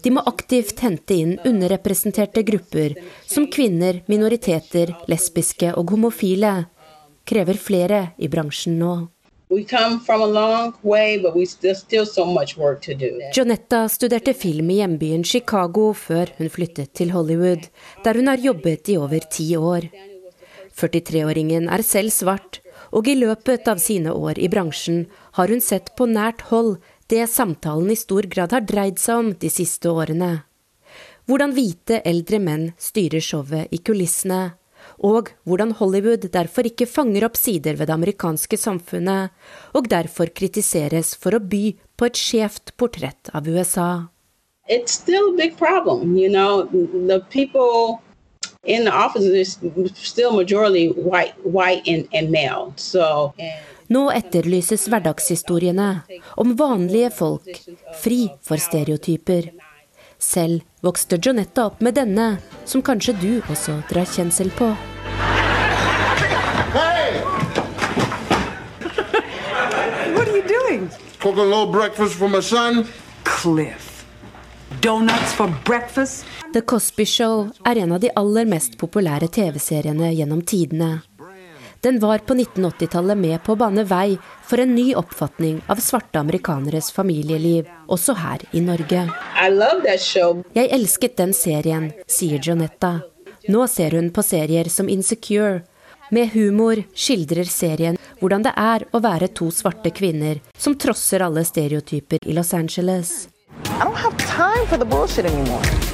De må aktivt hente inn underrepresenterte grupper, som kvinner, minoriteter, lesbiske og homofile. Krever flere i bransjen nå. Jonetta studerte film i hjembyen Chicago før hun flyttet til Hollywood, der hun har jobbet i over ti år. 43-åringen er selv svart og i løpet av sine år i bransjen har hun sett på nært hold det samtalen i stor grad har dreid seg om de siste årene. Hvordan hvite eldre menn styrer showet i kulissene, og hvordan Hollywood derfor ikke fanger opp sider ved det amerikanske samfunnet, og derfor kritiseres for å by på et skjevt portrett av USA. It's still a big problem, you know. The people in the office is still majority white, white and, and male. So, Nå etterlyses hverdagshistoriene om vanlige folk, fri for stereotyper. Selv vokste Jonetta opp med denne, som kanskje du også drar kjensel på. Hey! What are you doing? Cooking a little breakfast for my son. Cliff. Donuts for breakfast? The Cosby Show er en av de aller mest populære TV-seriene gjennom tidene. Den var på 1980-tallet med på å bane vei for en ny oppfatning av svarte amerikaneres familieliv, også her i Norge. Jeg elsket den serien, sier Jonetta. Nå ser hun på serier som Insecure. Med humor skildrer serien hvordan det er å være to svarte kvinner som trosser alle stereotyper i Los Angeles. I don't have time for the bullshit anymore.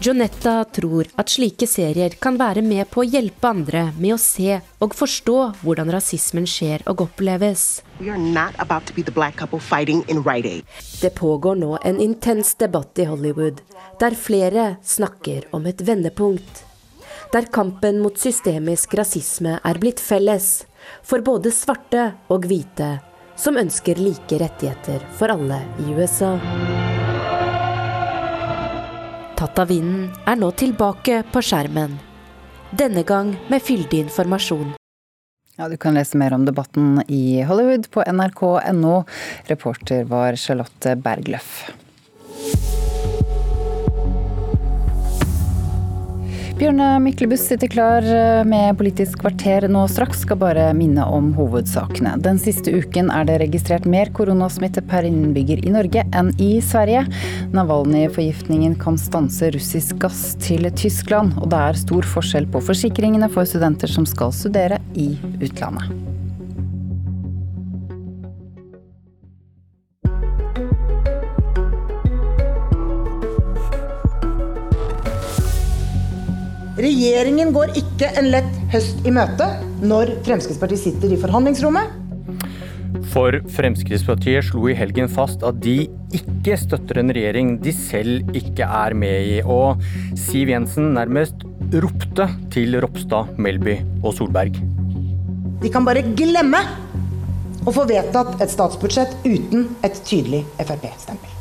Jonetta tror at slike serier kan være med på å hjelpe andre med å se og forstå hvordan rasismen skjer og oppleves. Det pågår nå en intens debatt i Hollywood, der flere snakker om et vendepunkt. Der kampen mot systemisk rasisme er blitt felles, for både svarte og hvite, som ønsker like rettigheter for alle i USA tatt av vinden, er nå tilbake på skjermen. Denne gang med fyldig informasjon. Ja, Du kan lese mer om debatten i Hollywood på nrk.no. Reporter var Charlotte Bergløff. Bjørne Myklebust sitter klar eh, med Politisk kvarter nå straks. Skal bare minne om hovedsakene. Den siste uken er det registrert mer koronasmitte per innbygger i Norge enn i Sverige. Navalnyj-forgiftningen kan stanse russisk gass til Tyskland. Og det er stor forskjell på forsikringene for studenter som skal studere i utlandet. Regjeringen går ikke en lett høst i møte når Fremskrittspartiet sitter i forhandlingsrommet. For Fremskrittspartiet slo i helgen fast at de ikke støtter en regjering de selv ikke er med i. Og Siv Jensen nærmest ropte til Ropstad, Melby og Solberg. De kan bare glemme å få vedtatt et statsbudsjett uten et tydelig Frp-stempel.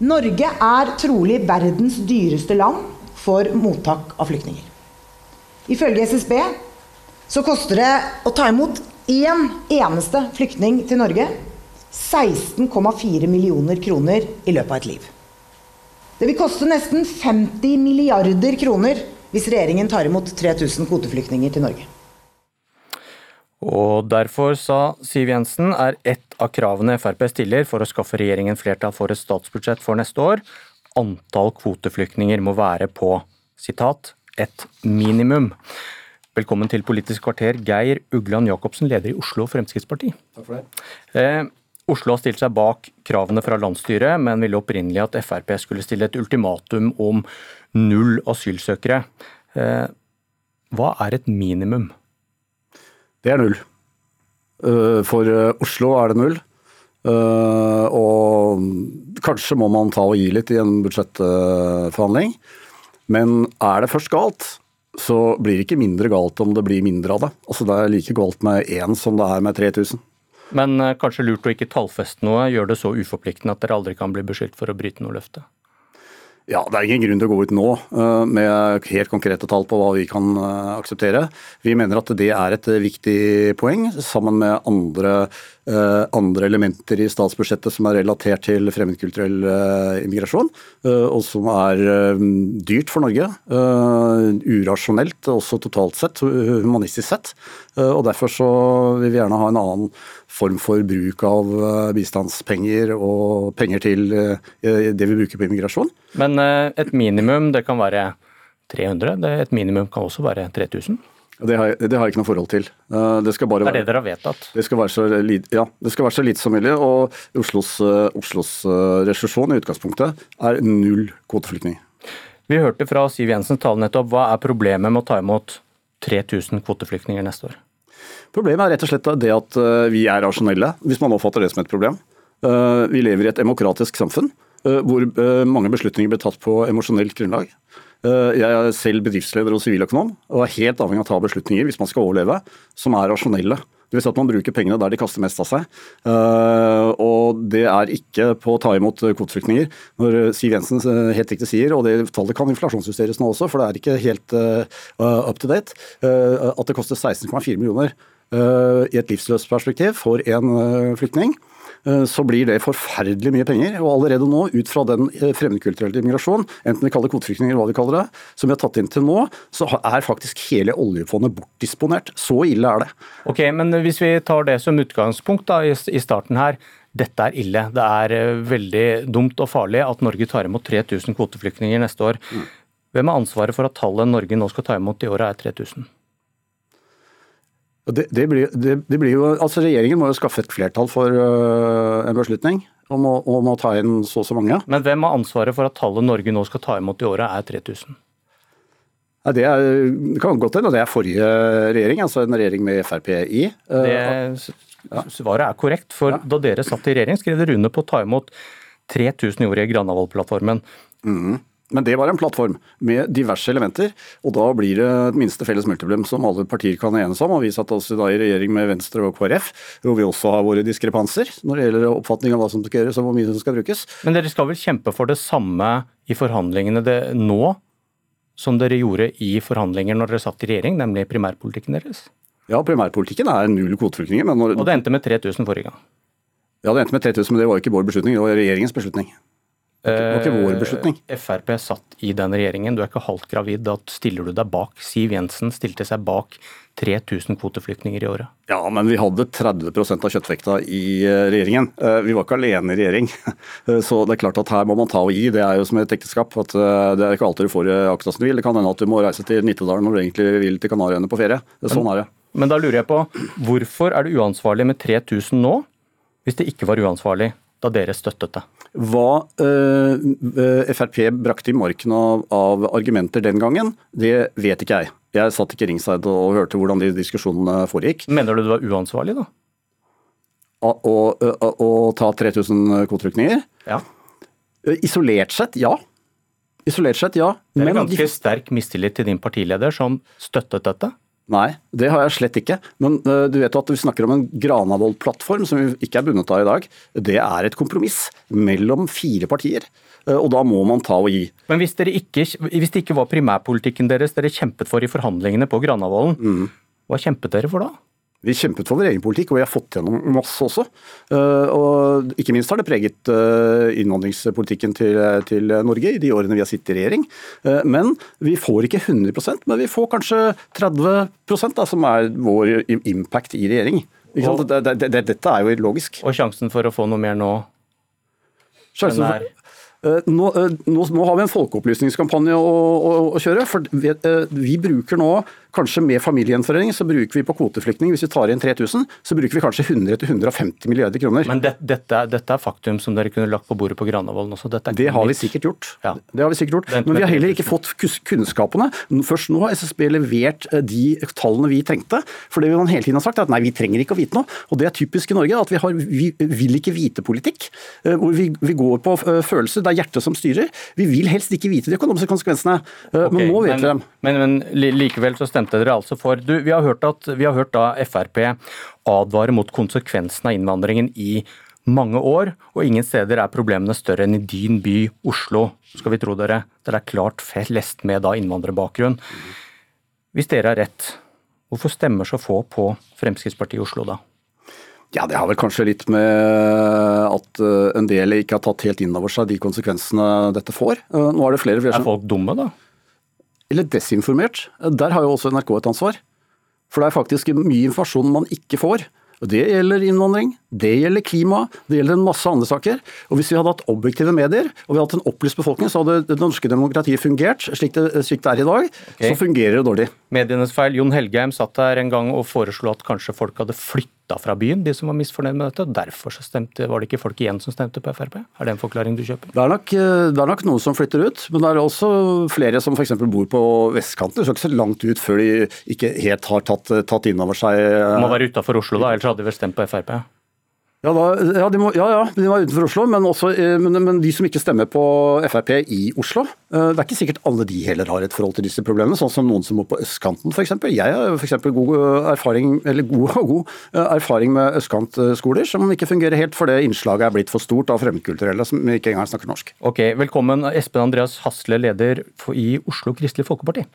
Norge er trolig verdens dyreste land for mottak av flyktninger. Ifølge SSB så koster det å ta imot én eneste flyktning til Norge 16,4 millioner kroner i løpet av et liv. Det vil koste nesten 50 milliarder kroner hvis regjeringen tar imot 3000 kvoteflyktninger til Norge. Og derfor, sa Siv Jensen, er ett av kravene Frp stiller for å skaffe regjeringen flertall for et statsbudsjett for neste år, antall kvoteflyktninger må være på sitat, et minimum. Velkommen til Politisk kvarter, Geir Ugland Jacobsen, leder i Oslo Fremskrittsparti. Takk for det. Eh, Oslo har stilt seg bak kravene fra landsstyret, men ville opprinnelig at Frp skulle stille et ultimatum om null asylsøkere. Eh, hva er et minimum? Det er null. Eh, for eh, Oslo er det null. Eh, og kanskje må man ta og gi litt i en budsjettforhandling. Men er det først galt, så blir det ikke mindre galt om det blir mindre av det. Altså Det er like galt med én som det er med 3000. Men kanskje lurt å ikke tallfeste noe, gjør det så uforpliktende at dere aldri kan bli beskyldt for å bryte noe løfte? Ja, Det er ingen grunn til å gå ut nå uh, med helt konkrete tall på hva vi kan uh, akseptere. Vi mener at det er et viktig poeng, sammen med andre, andre, elementer i statsbudsjettet som er relatert til fremmedkulturell immigrasjon, og som er dyrt for Norge. urasjonelt, også totalt sett, humanistisk sett. og Derfor så vil vi gjerne ha en annen form for bruk av bistandspenger og penger til det vi bruker på immigrasjon. Men eh, et minimum, det kan være 300. Et minimum kan også være 3000. Det har, jeg, det har, jeg ikke noe forhold til. Eh, det, skal bare det er det dere har vedtatt? Det skal være så, ja, det skal være så lite som mulig. Og Oslos, eh, Oslos resolusjon i utgangspunktet er null kvoteflyktninger. Vi hørte fra Siv Jensens tale nettopp. Hva er problemet med å ta imot 3000 kvoteflyktninger neste år? Problemet er rett og slett det at vi er rasjonelle, hvis man oppfatter det som et problem. Vi lever i et demokratisk samfunn. Eh, hvor eh, mange beslutninger blir tatt på emosjonelt grunnlag. Eh, jeg er selv bedriftsleder og siviløkonom og er helt avhengig av å ta beslutninger hvis man skal overleve, som er rasjonelle. Det vil si at man bruker pengene der de kaster mest av seg. Og det er ikke på å ta imot kvoteflyktninger. Når Siv Jensen helt riktig sier, og det tallet kan inflasjonsjusteres nå også, for det er ikke helt up to date, at det koster 16,4 millioner i et livsløst perspektiv for en flyktning. Eh, så blir det forferdelig mye penger. Og allerede nå, ut fra den eh, fremmedkulturelle immigrasjonen, enten vi kaller kvoteflyktninger eller hva vi kaller det, som vi har tatt inn til nå, så er faktisk hele oljefondet bortdisponert. Så ille er det. Ok, Men hvis vi tar det som utgangspunkt da, i starten her. Dette er ille. Det er eh, veldig dumt og farlig at Norge tar imot 3000 kvoteflyktninger neste år. Mm. Hvem har ansvaret for at tallet Norge nå skal ta imot i året er 3000? Det, det, blir, det, det, blir, jo, altså Regjeringen må jo skaffe et flertall for uh, en beslutning om å, om å, ta inn så og så mange. Men hvem har ansvaret for at tallet Norge nå skal ta imot i året er 3000? Ja, det, er, det kan godt hende det er forrige regjering, altså en regjering med Frp i. Uh, det Svaret er korrekt, for ja. da dere satt i regjering skrev dere under på å ta imot 3000 i året i Granavolden-plattformen. Mm. Men det var en plattform med diverse elementer, og da blir det et minste felles multiplum som alle partier kan enes om. og Vi satt oss da i regjering med Venstre og KrF, hvor vi også har våre diskrepanser når det gjelder oppfatning av hva som skal gjøres og hvor mye som skal brukes. Men dere skal vel kjempe for det samme i forhandlingene det nå som dere gjorde i forhandlinger når dere satt i regjering, nemlig primærpolitikken deres? Ja, primærpolitikken er null kvoteflyktninger. Når, Og det endte med 3000 forrige gang. ja, det endte med 3000, men det var jo ikke vår beslutning, det var regjeringens beslutning. Det var ikke vår beslutning. Eh, Frp satt i den regjeringen. Du er ikke halvt gravid. Da stiller du deg bak. Siv Jensen stilte seg bak 3000 kvoteflyktninger i året. Ja, men vi hadde 30% av kjøttvekta i eh, regjeringen. Eh, Vi var ikke alene i regjering. (laughs) Så det er klart at her må man ta og gi. Det er jo som et ekteskap. at Det er ikke alltid du får akkurat som du vil. Det kan hende at du må reise til Nittedalen når du egentlig vil til Kanariøyene på ferie. Er Sånn er det. Men da lurer jeg på, hvorfor er det uansvarlig med 3000 nå, hvis det ikke var uansvarlig da dere støttet det? Hva eh, eh, Frp brakte i marken av, av argumenter den gangen, det vet ikke jeg. Jeg satt ikke ringside og hørte hvordan de diskusjonene foregikk. Mener du det var uansvarlig, da? Å, å, å, å ta 3000 kvoteflyktninger? Ja. Eh, Isolert sett, ja. Isolert sett, ja. Det er en ganske sterk mistillit til din partileder som støttet dette. Nei, det har jeg slett ikke. Men uh, du vet jo at vi snakker om en Granavolden-plattform som vi ikke er bundet av i dag. Det er et kompromiss mellom fire partier. Uh, og da må man ta og gi. Men hvis, ikke, hvis det ikke var primærpolitikken deres dere kjempet for i forhandlingene på Granavolden, hva kjempet dere for da? Vi kjempet for vår egen politikk, og vi har fått gjennom masse også. Uh, og ikke minst har det preget uh, innvandringspolitikken til, til, Norge i de årene vi har sittet i regjering. Uh, men vi får ikke 100% men vi får kanskje 30 da, som er vår impact i regjering. Og, det, det, det, dette er jo logisk. Og sjansen for å få noe mer nå? Sjansen for, nå, nå, nå, har vi en folkeopplysningskampanje å, å, å kjøre. for vi, vi bruker nå Kanskje med familiegjenforening så bruker vi på kvoteflyktning, hvis vi tar inn 3000, så bruker vi kanskje 100-150 milliarder kroner. Men det, dette, dette, er faktum som dere kunne lagt på bordet på Granavolden også? det har vi sikkert gjort. Ja. Det har vi sikkert gjort. Men vi har heller ikke fått kunnskapene. Først nå har SSB levert de tallene vi trengte. For det man hele tiden har sagt, er at nei, vi trenger ikke å vite noe. Og det er typisk i Norge, at vi, har, vi vil ikke vite politikk. Hvor vi, vi, går på følelser, det er hjertet som styrer. Vi vil helst ikke vite de økonomiske konsekvensene. Okay, men nå vet vi dem. Men, men likevel så stemte dere altså for du, Vi har hørt, at, vi har hørt da Frp advare mot konsekvensen av innvandringen i mange år, og ingen steder er problemene større enn i din by, Oslo, skal vi tro dere. Der er klart flest med da innvandrerbakgrunn. Hvis dere har rett, hvorfor stemmer så få på Fremskrittspartiet i Oslo da? Ja, Det har vel kanskje litt med at en del ikke har tatt helt inn over seg de konsekvensene dette får. Nå er det flere, flere. Er folk dumme, da? eller desinformert. Der har jo også NRK et ansvar. For det er faktisk mye informasjon man ikke får. Det gjelder innvandring, det gjelder klima, det gjelder en masse andre saker. Og Hvis vi hadde hatt objektive medier og vi hadde hatt en opplyst befolkning, så hadde det norske demokratiet fungert slik det, slik det er i dag. Okay. Så fungerer det dårlig. Medienes feil. Jon Helgheim satt her en gang og foreslo at kanskje folk hadde flytta fra byen, de som var misfornøyd med dette. og Derfor så stemte, var det ikke folk igjen som stemte på Frp? Er det en forklaring du kjøper? Det er nok, det er nok noen som flytter ut, men det er også flere som f.eks. bor på vestkanten. Det skal ikke så langt ut før de ikke helt har tatt, tatt inn over seg Må være utafor Oslo, da, ellers hadde de vel stemt på Frp? Ja, da, ja, de må, ja, ja, de var utenfor Oslo, men, også, men, men, de som ikke stemmer på Frp i Oslo Det er ikke sikkert alle de heller har et forhold til disse problemene, sånn som noen som bor på østkanten f.eks. Jeg har f.eks. God erfaring, eller god, (laughs) god erfaring med østkantskoler som ikke fungerer helt fordi innslaget er blitt for stort av fremmedkulturelle som ikke engang snakker norsk. Ok, Velkommen Espen Andreas Hasle, leder i Oslo Kristelig Folkeparti.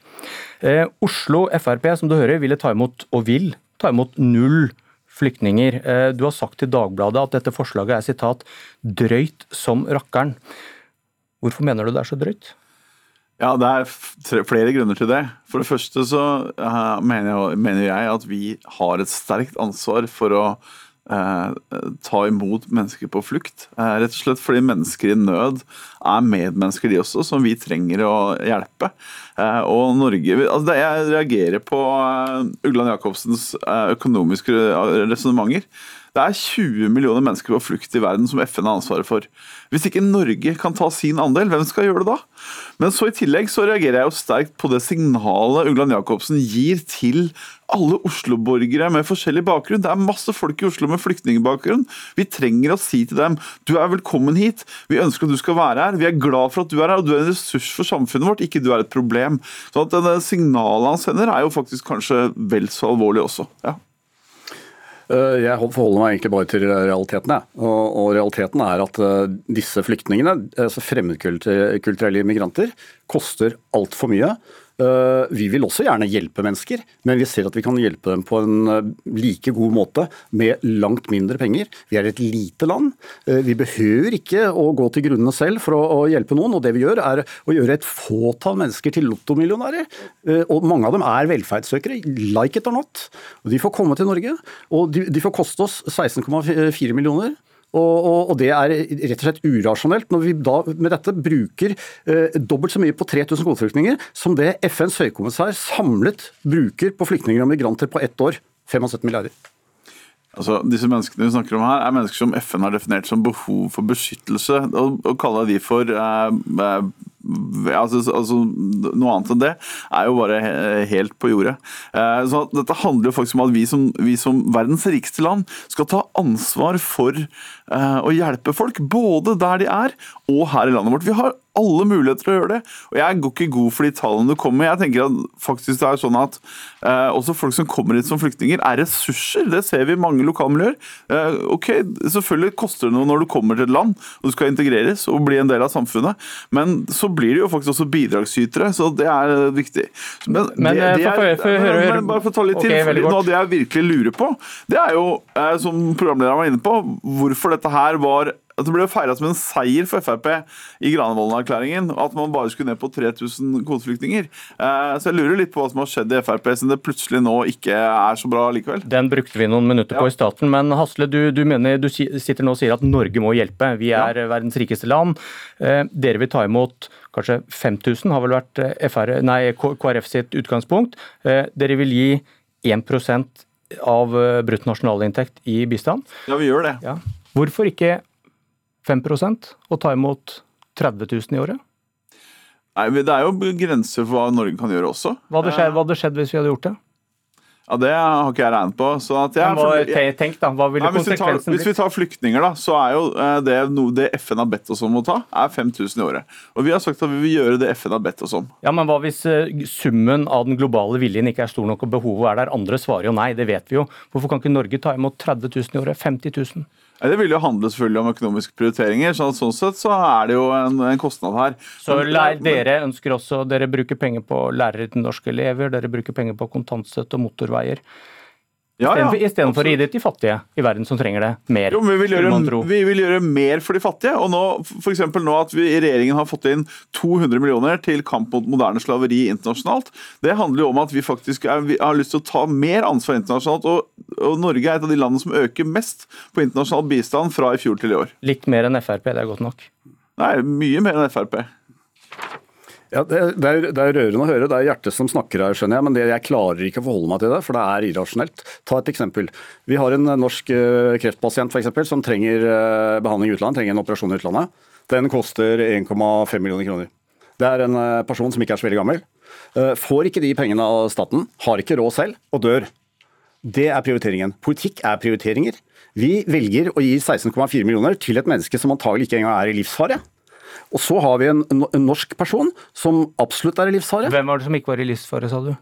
Eh, Oslo Frp, som du hører, ville ta imot, og vil ta imot null flyktninger. Du har sagt til Dagbladet at dette forslaget er sitat 'drøyt som rakkeren'. Hvorfor mener du det er så drøyt? Ja, Det er flere grunner til det. For det første så mener jeg, mener jeg at vi har et sterkt ansvar for å Eh, ta imot mennesker på flukt. Eh, rett og slett fordi mennesker i nød er medmennesker, de også, som vi trenger å hjelpe. Eh, og Norge altså Jeg reagerer på Ugland Jacobsens økonomiske resonnementer. Det er 20 millioner mennesker på flukt i verden som FN har ansvaret for. Hvis ikke Norge kan ta sin andel, hvem skal gjøre det da? Men så i tillegg så reagerer jeg jo sterkt på det signalet Ugland Jacobsen gir til alle Oslo-borgere med forskjellig bakgrunn. Det er masse folk i Oslo med flyktningbakgrunn. Vi trenger å si til dem du er velkommen hit, vi ønsker at du skal være her, vi er glad for at du er her, og du er en ressurs for samfunnet vårt, ikke du er et problem. Så at det signalet han sender er jo faktisk kanskje vel så alvorlig også. ja. Eh, jeg forholder meg egentlig bare til realitetene. Og, og realiteten er at uh, disse flyktningene, altså fremmedkulturelle immigranter, koster altfor mye. Uh, vi vil også gjerne hjelpe mennesker, men vi ser at vi kan hjelpe dem på en uh, like god måte med langt mindre penger. Vi er et lite land. vi behøver ikke å gå til grunnene selv for å, hjelpe noen. og Det vi gjør, er å gjøre et fåtall mennesker til lottomillionærer. og Mange av dem er velferdssøkere, like it or not. Og de får komme til Norge. og de får koste oss 16,4 millioner. Og, og, og, det er rett og slett urasjonelt når vi da med dette bruker eh, dobbelt så mye på 3000 kvoteflyktninger som det FNs høykommissær samlet bruker på flyktninger og migranter på ett år. 75 milliarder. Altså, disse menneskene vi snakker om her, er mennesker som FN har definert som behov for beskyttelse. Å kalle de for eh, eh altså, altså, Noe annet enn det er jo bare helt på jordet. Eh, så Dette handler jo faktisk om at vi som, vi som verdens rikeste land skal ta ansvar for eh, å hjelpe folk, både der de er og her i landet vårt. Vi har alle muligheter til å gjøre det. Og Jeg går ikke god for de tallene du kommer med. Jeg tenker at faktisk det er sånn at eh, også folk som kommer hit som flyktninger, er ressurser. Det ser vi i mange lokalmiljøer. Eh, ok, Selvfølgelig koster det noe når du kommer til et land og du skal integreres og bli en del av samfunnet, men så blir de jo faktisk også bidragsytere, så det er eh, viktig. Men, men, det, det er, for, for, men, bare for å ta litt okay, til, for Noe av det jeg virkelig lurer på, det er jo, eh, som programlederen var inne på, hvorfor dette her var at det ble feira som en seier for Frp i Granavolden-erklæringen at man bare skulle ned på 3000 kvoteflyktninger. Eh, så jeg lurer litt på hva som har skjedd i Frp siden det plutselig nå ikke er så bra likevel. Den brukte vi noen minutter på i starten, men Hasle, du, du, mener, du sitter nå og sier at Norge må hjelpe. Vi er ja. verdens rikeste land. Eh, dere vil ta imot kanskje 5000, har vel vært eh, FR, nei, KrF sitt utgangspunkt. Dere vil gi 1% av bruttonasjonalinntekt i bistand. Ja, vi gjør det. Ja. Hvorfor ikke 5% og ta imot 30 000 i året? Nei, Det er jo grenser for hva Norge kan gjøre også. Hva hadde skjedd, hva hadde skjedd hvis vi hadde gjort det? Ja, Det har ikke jeg regnet på. Så at jeg, hva, tenk da, hva ville ja, konsekvensen tar, Hvis vi tar flyktninger, da, så er jo eh, det det FN har bedt oss om å ta, er 5000 i året. Og vi har sagt at vi vil gjøre det FN har bedt oss om. Ja, Men hva hvis eh, summen av den globale viljen ikke er stor nok og behovet er der? Andre svarer jo nei, det vet vi jo. Hvorfor kan ikke Norge ta imot 30 000 i året? 50 000? Det vil jo handle selvfølgelig om økonomiske prioriteringer. så sånn sett så er det jo en, en kostnad her. Så men, dere ønsker også, dere bruker penger på lærere til norske elever, dere bruker penger på kontantstøtte og motorveier. Ja, ja, Istedenfor å gi det til fattige i verden som trenger det mer. Jo, vi, vil gjøre, vi vil gjøre mer for de fattige. og nå, for nå At vi i regjeringen har fått inn 200 millioner til kamp mot moderne slaveri internasjonalt. Det handler jo om at vi faktisk er, vi har lyst til å ta mer ansvar internasjonalt. Og, og, Norge er et av de landene som øker mest på internasjonal bistand fra i fjor til i år. Litt mer enn Frp, det er godt nok? Nei, mye mer enn Frp. Ja, det, det, er, det, er, rørende å høre. Det er hjertet som snakker her, skjønner jeg. Men det, jeg klarer ikke å forholde meg til det, for det er irrasjonelt. Ta et eksempel. Vi har en norsk uh, kreftpasient for eksempel, som trenger uh, behandling i utlandet, trenger en operasjon i utlandet. Den koster 1,5 millioner kroner. Det er en person som ikke er så veldig gammel. får ikke de pengene av staten, har ikke råd selv og dør. Det er prioriteringen. Politikk er prioriteringer. Vi velger å gi 16,4 millioner til et menneske som antagelig ikke engang er i livsfare. Og så har vi en, en norsk person som absolutt er i livsfare. Hvem var det som ikke var i livsfare, sa du?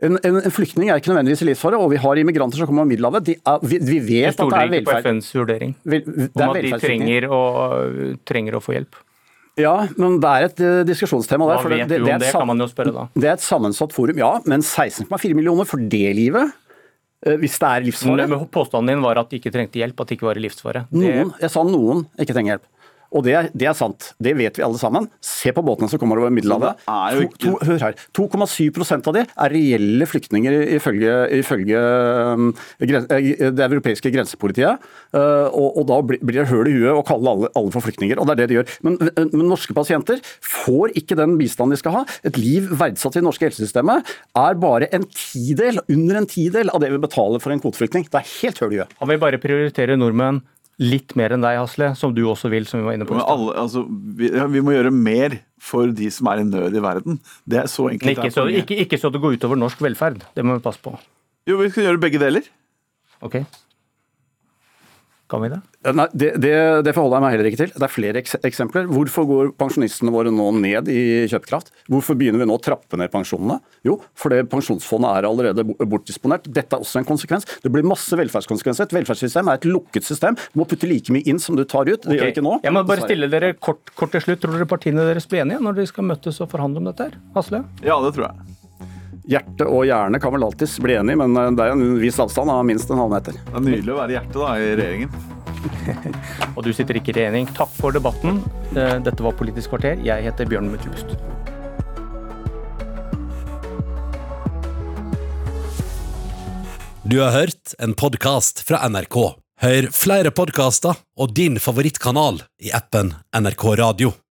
En, en, en, flyktning er ikke nødvendigvis i livsfare, og vi har immigranter som kommer fra Middelhavet. De vi, vi, vet at det er velferd. Jeg stoler ikke på FNs vurdering Vel, om at de trenger å, trenger å, få hjelp. Ja, men det er et uh, diskusjonstema der. Hva vet det, det, du om det, kan man jo spørre da. Det er et sammensatt forum, ja. Men 16,4 millioner for det livet uh, hvis det er livsfare. Påstanden din var at de ikke trengte hjelp, at de ikke var i livsfare. Noen, jeg sa noen ikke trenger hjelp. Og det, det, er sant. Det vet vi alle sammen. Se på båtene som kommer over Middelhavet. To, hør her. 2,7% av de er reelle flyktninger ifølge, ifølge um, det europeiske grensepolitiet. Uh, og, og, da blir det høl i huet å kalle alle, alle, for flyktninger. Og det er det de gjør. Men, men, norske pasienter får ikke den bistanden de skal ha. Et liv verdsatt i det norske helsesystemet er bare en tidel, under en tidel av det vi betaler for en kvoteflyktning. Det er helt høl i huet. Han vil bare prioritere nordmenn litt mer enn deg, Hasle, som du også vil, som vi var inne på. Alle, altså, vi, vi, må gjøre mer for de som er i nød i verden. Det er så enkelt. Ikke så, ikke, ikke så det går utover norsk velferd. Det må vi passe på. Jo, vi skal gjøre begge deler. Ok. Kan vi det? Nei, det, det, det, forholder jeg meg heller ikke til. Det er flere eksempler. Hvorfor går pensjonistene våre nå ned i kjøpekraft? Hvorfor begynner vi nå å trappe ned pensjonene? Jo, fordi pensjonsfondet er allerede bortdisponert. Dette er også en konsekvens. Det blir masse velferdskonsekvenser. Et velferdssystem er et lukket system. Du må putte like mye inn som du tar ut. Det okay. gjør ikke nå. Jeg må bare stille dere kort, kort til slutt. Tror dere partiene deres blir enige når de skal møtes og forhandle om dette? her? Hasle? Ja, det tror jeg. Hjerte og hjerne kan vel alltids bli enige, men eh, det er en viss avstand av minst en halvmeter. Det er nydelig å være hjerte da, i regjeringen. (laughs) og du sitter ikke i regjering. Takk for debatten. Eh, dette var Politisk kvarter. Jeg heter Bjørn Myklebust. Du har hørt en podkast fra NRK. Hør flere podkaster og din favorittkanal i appen NRK Radio.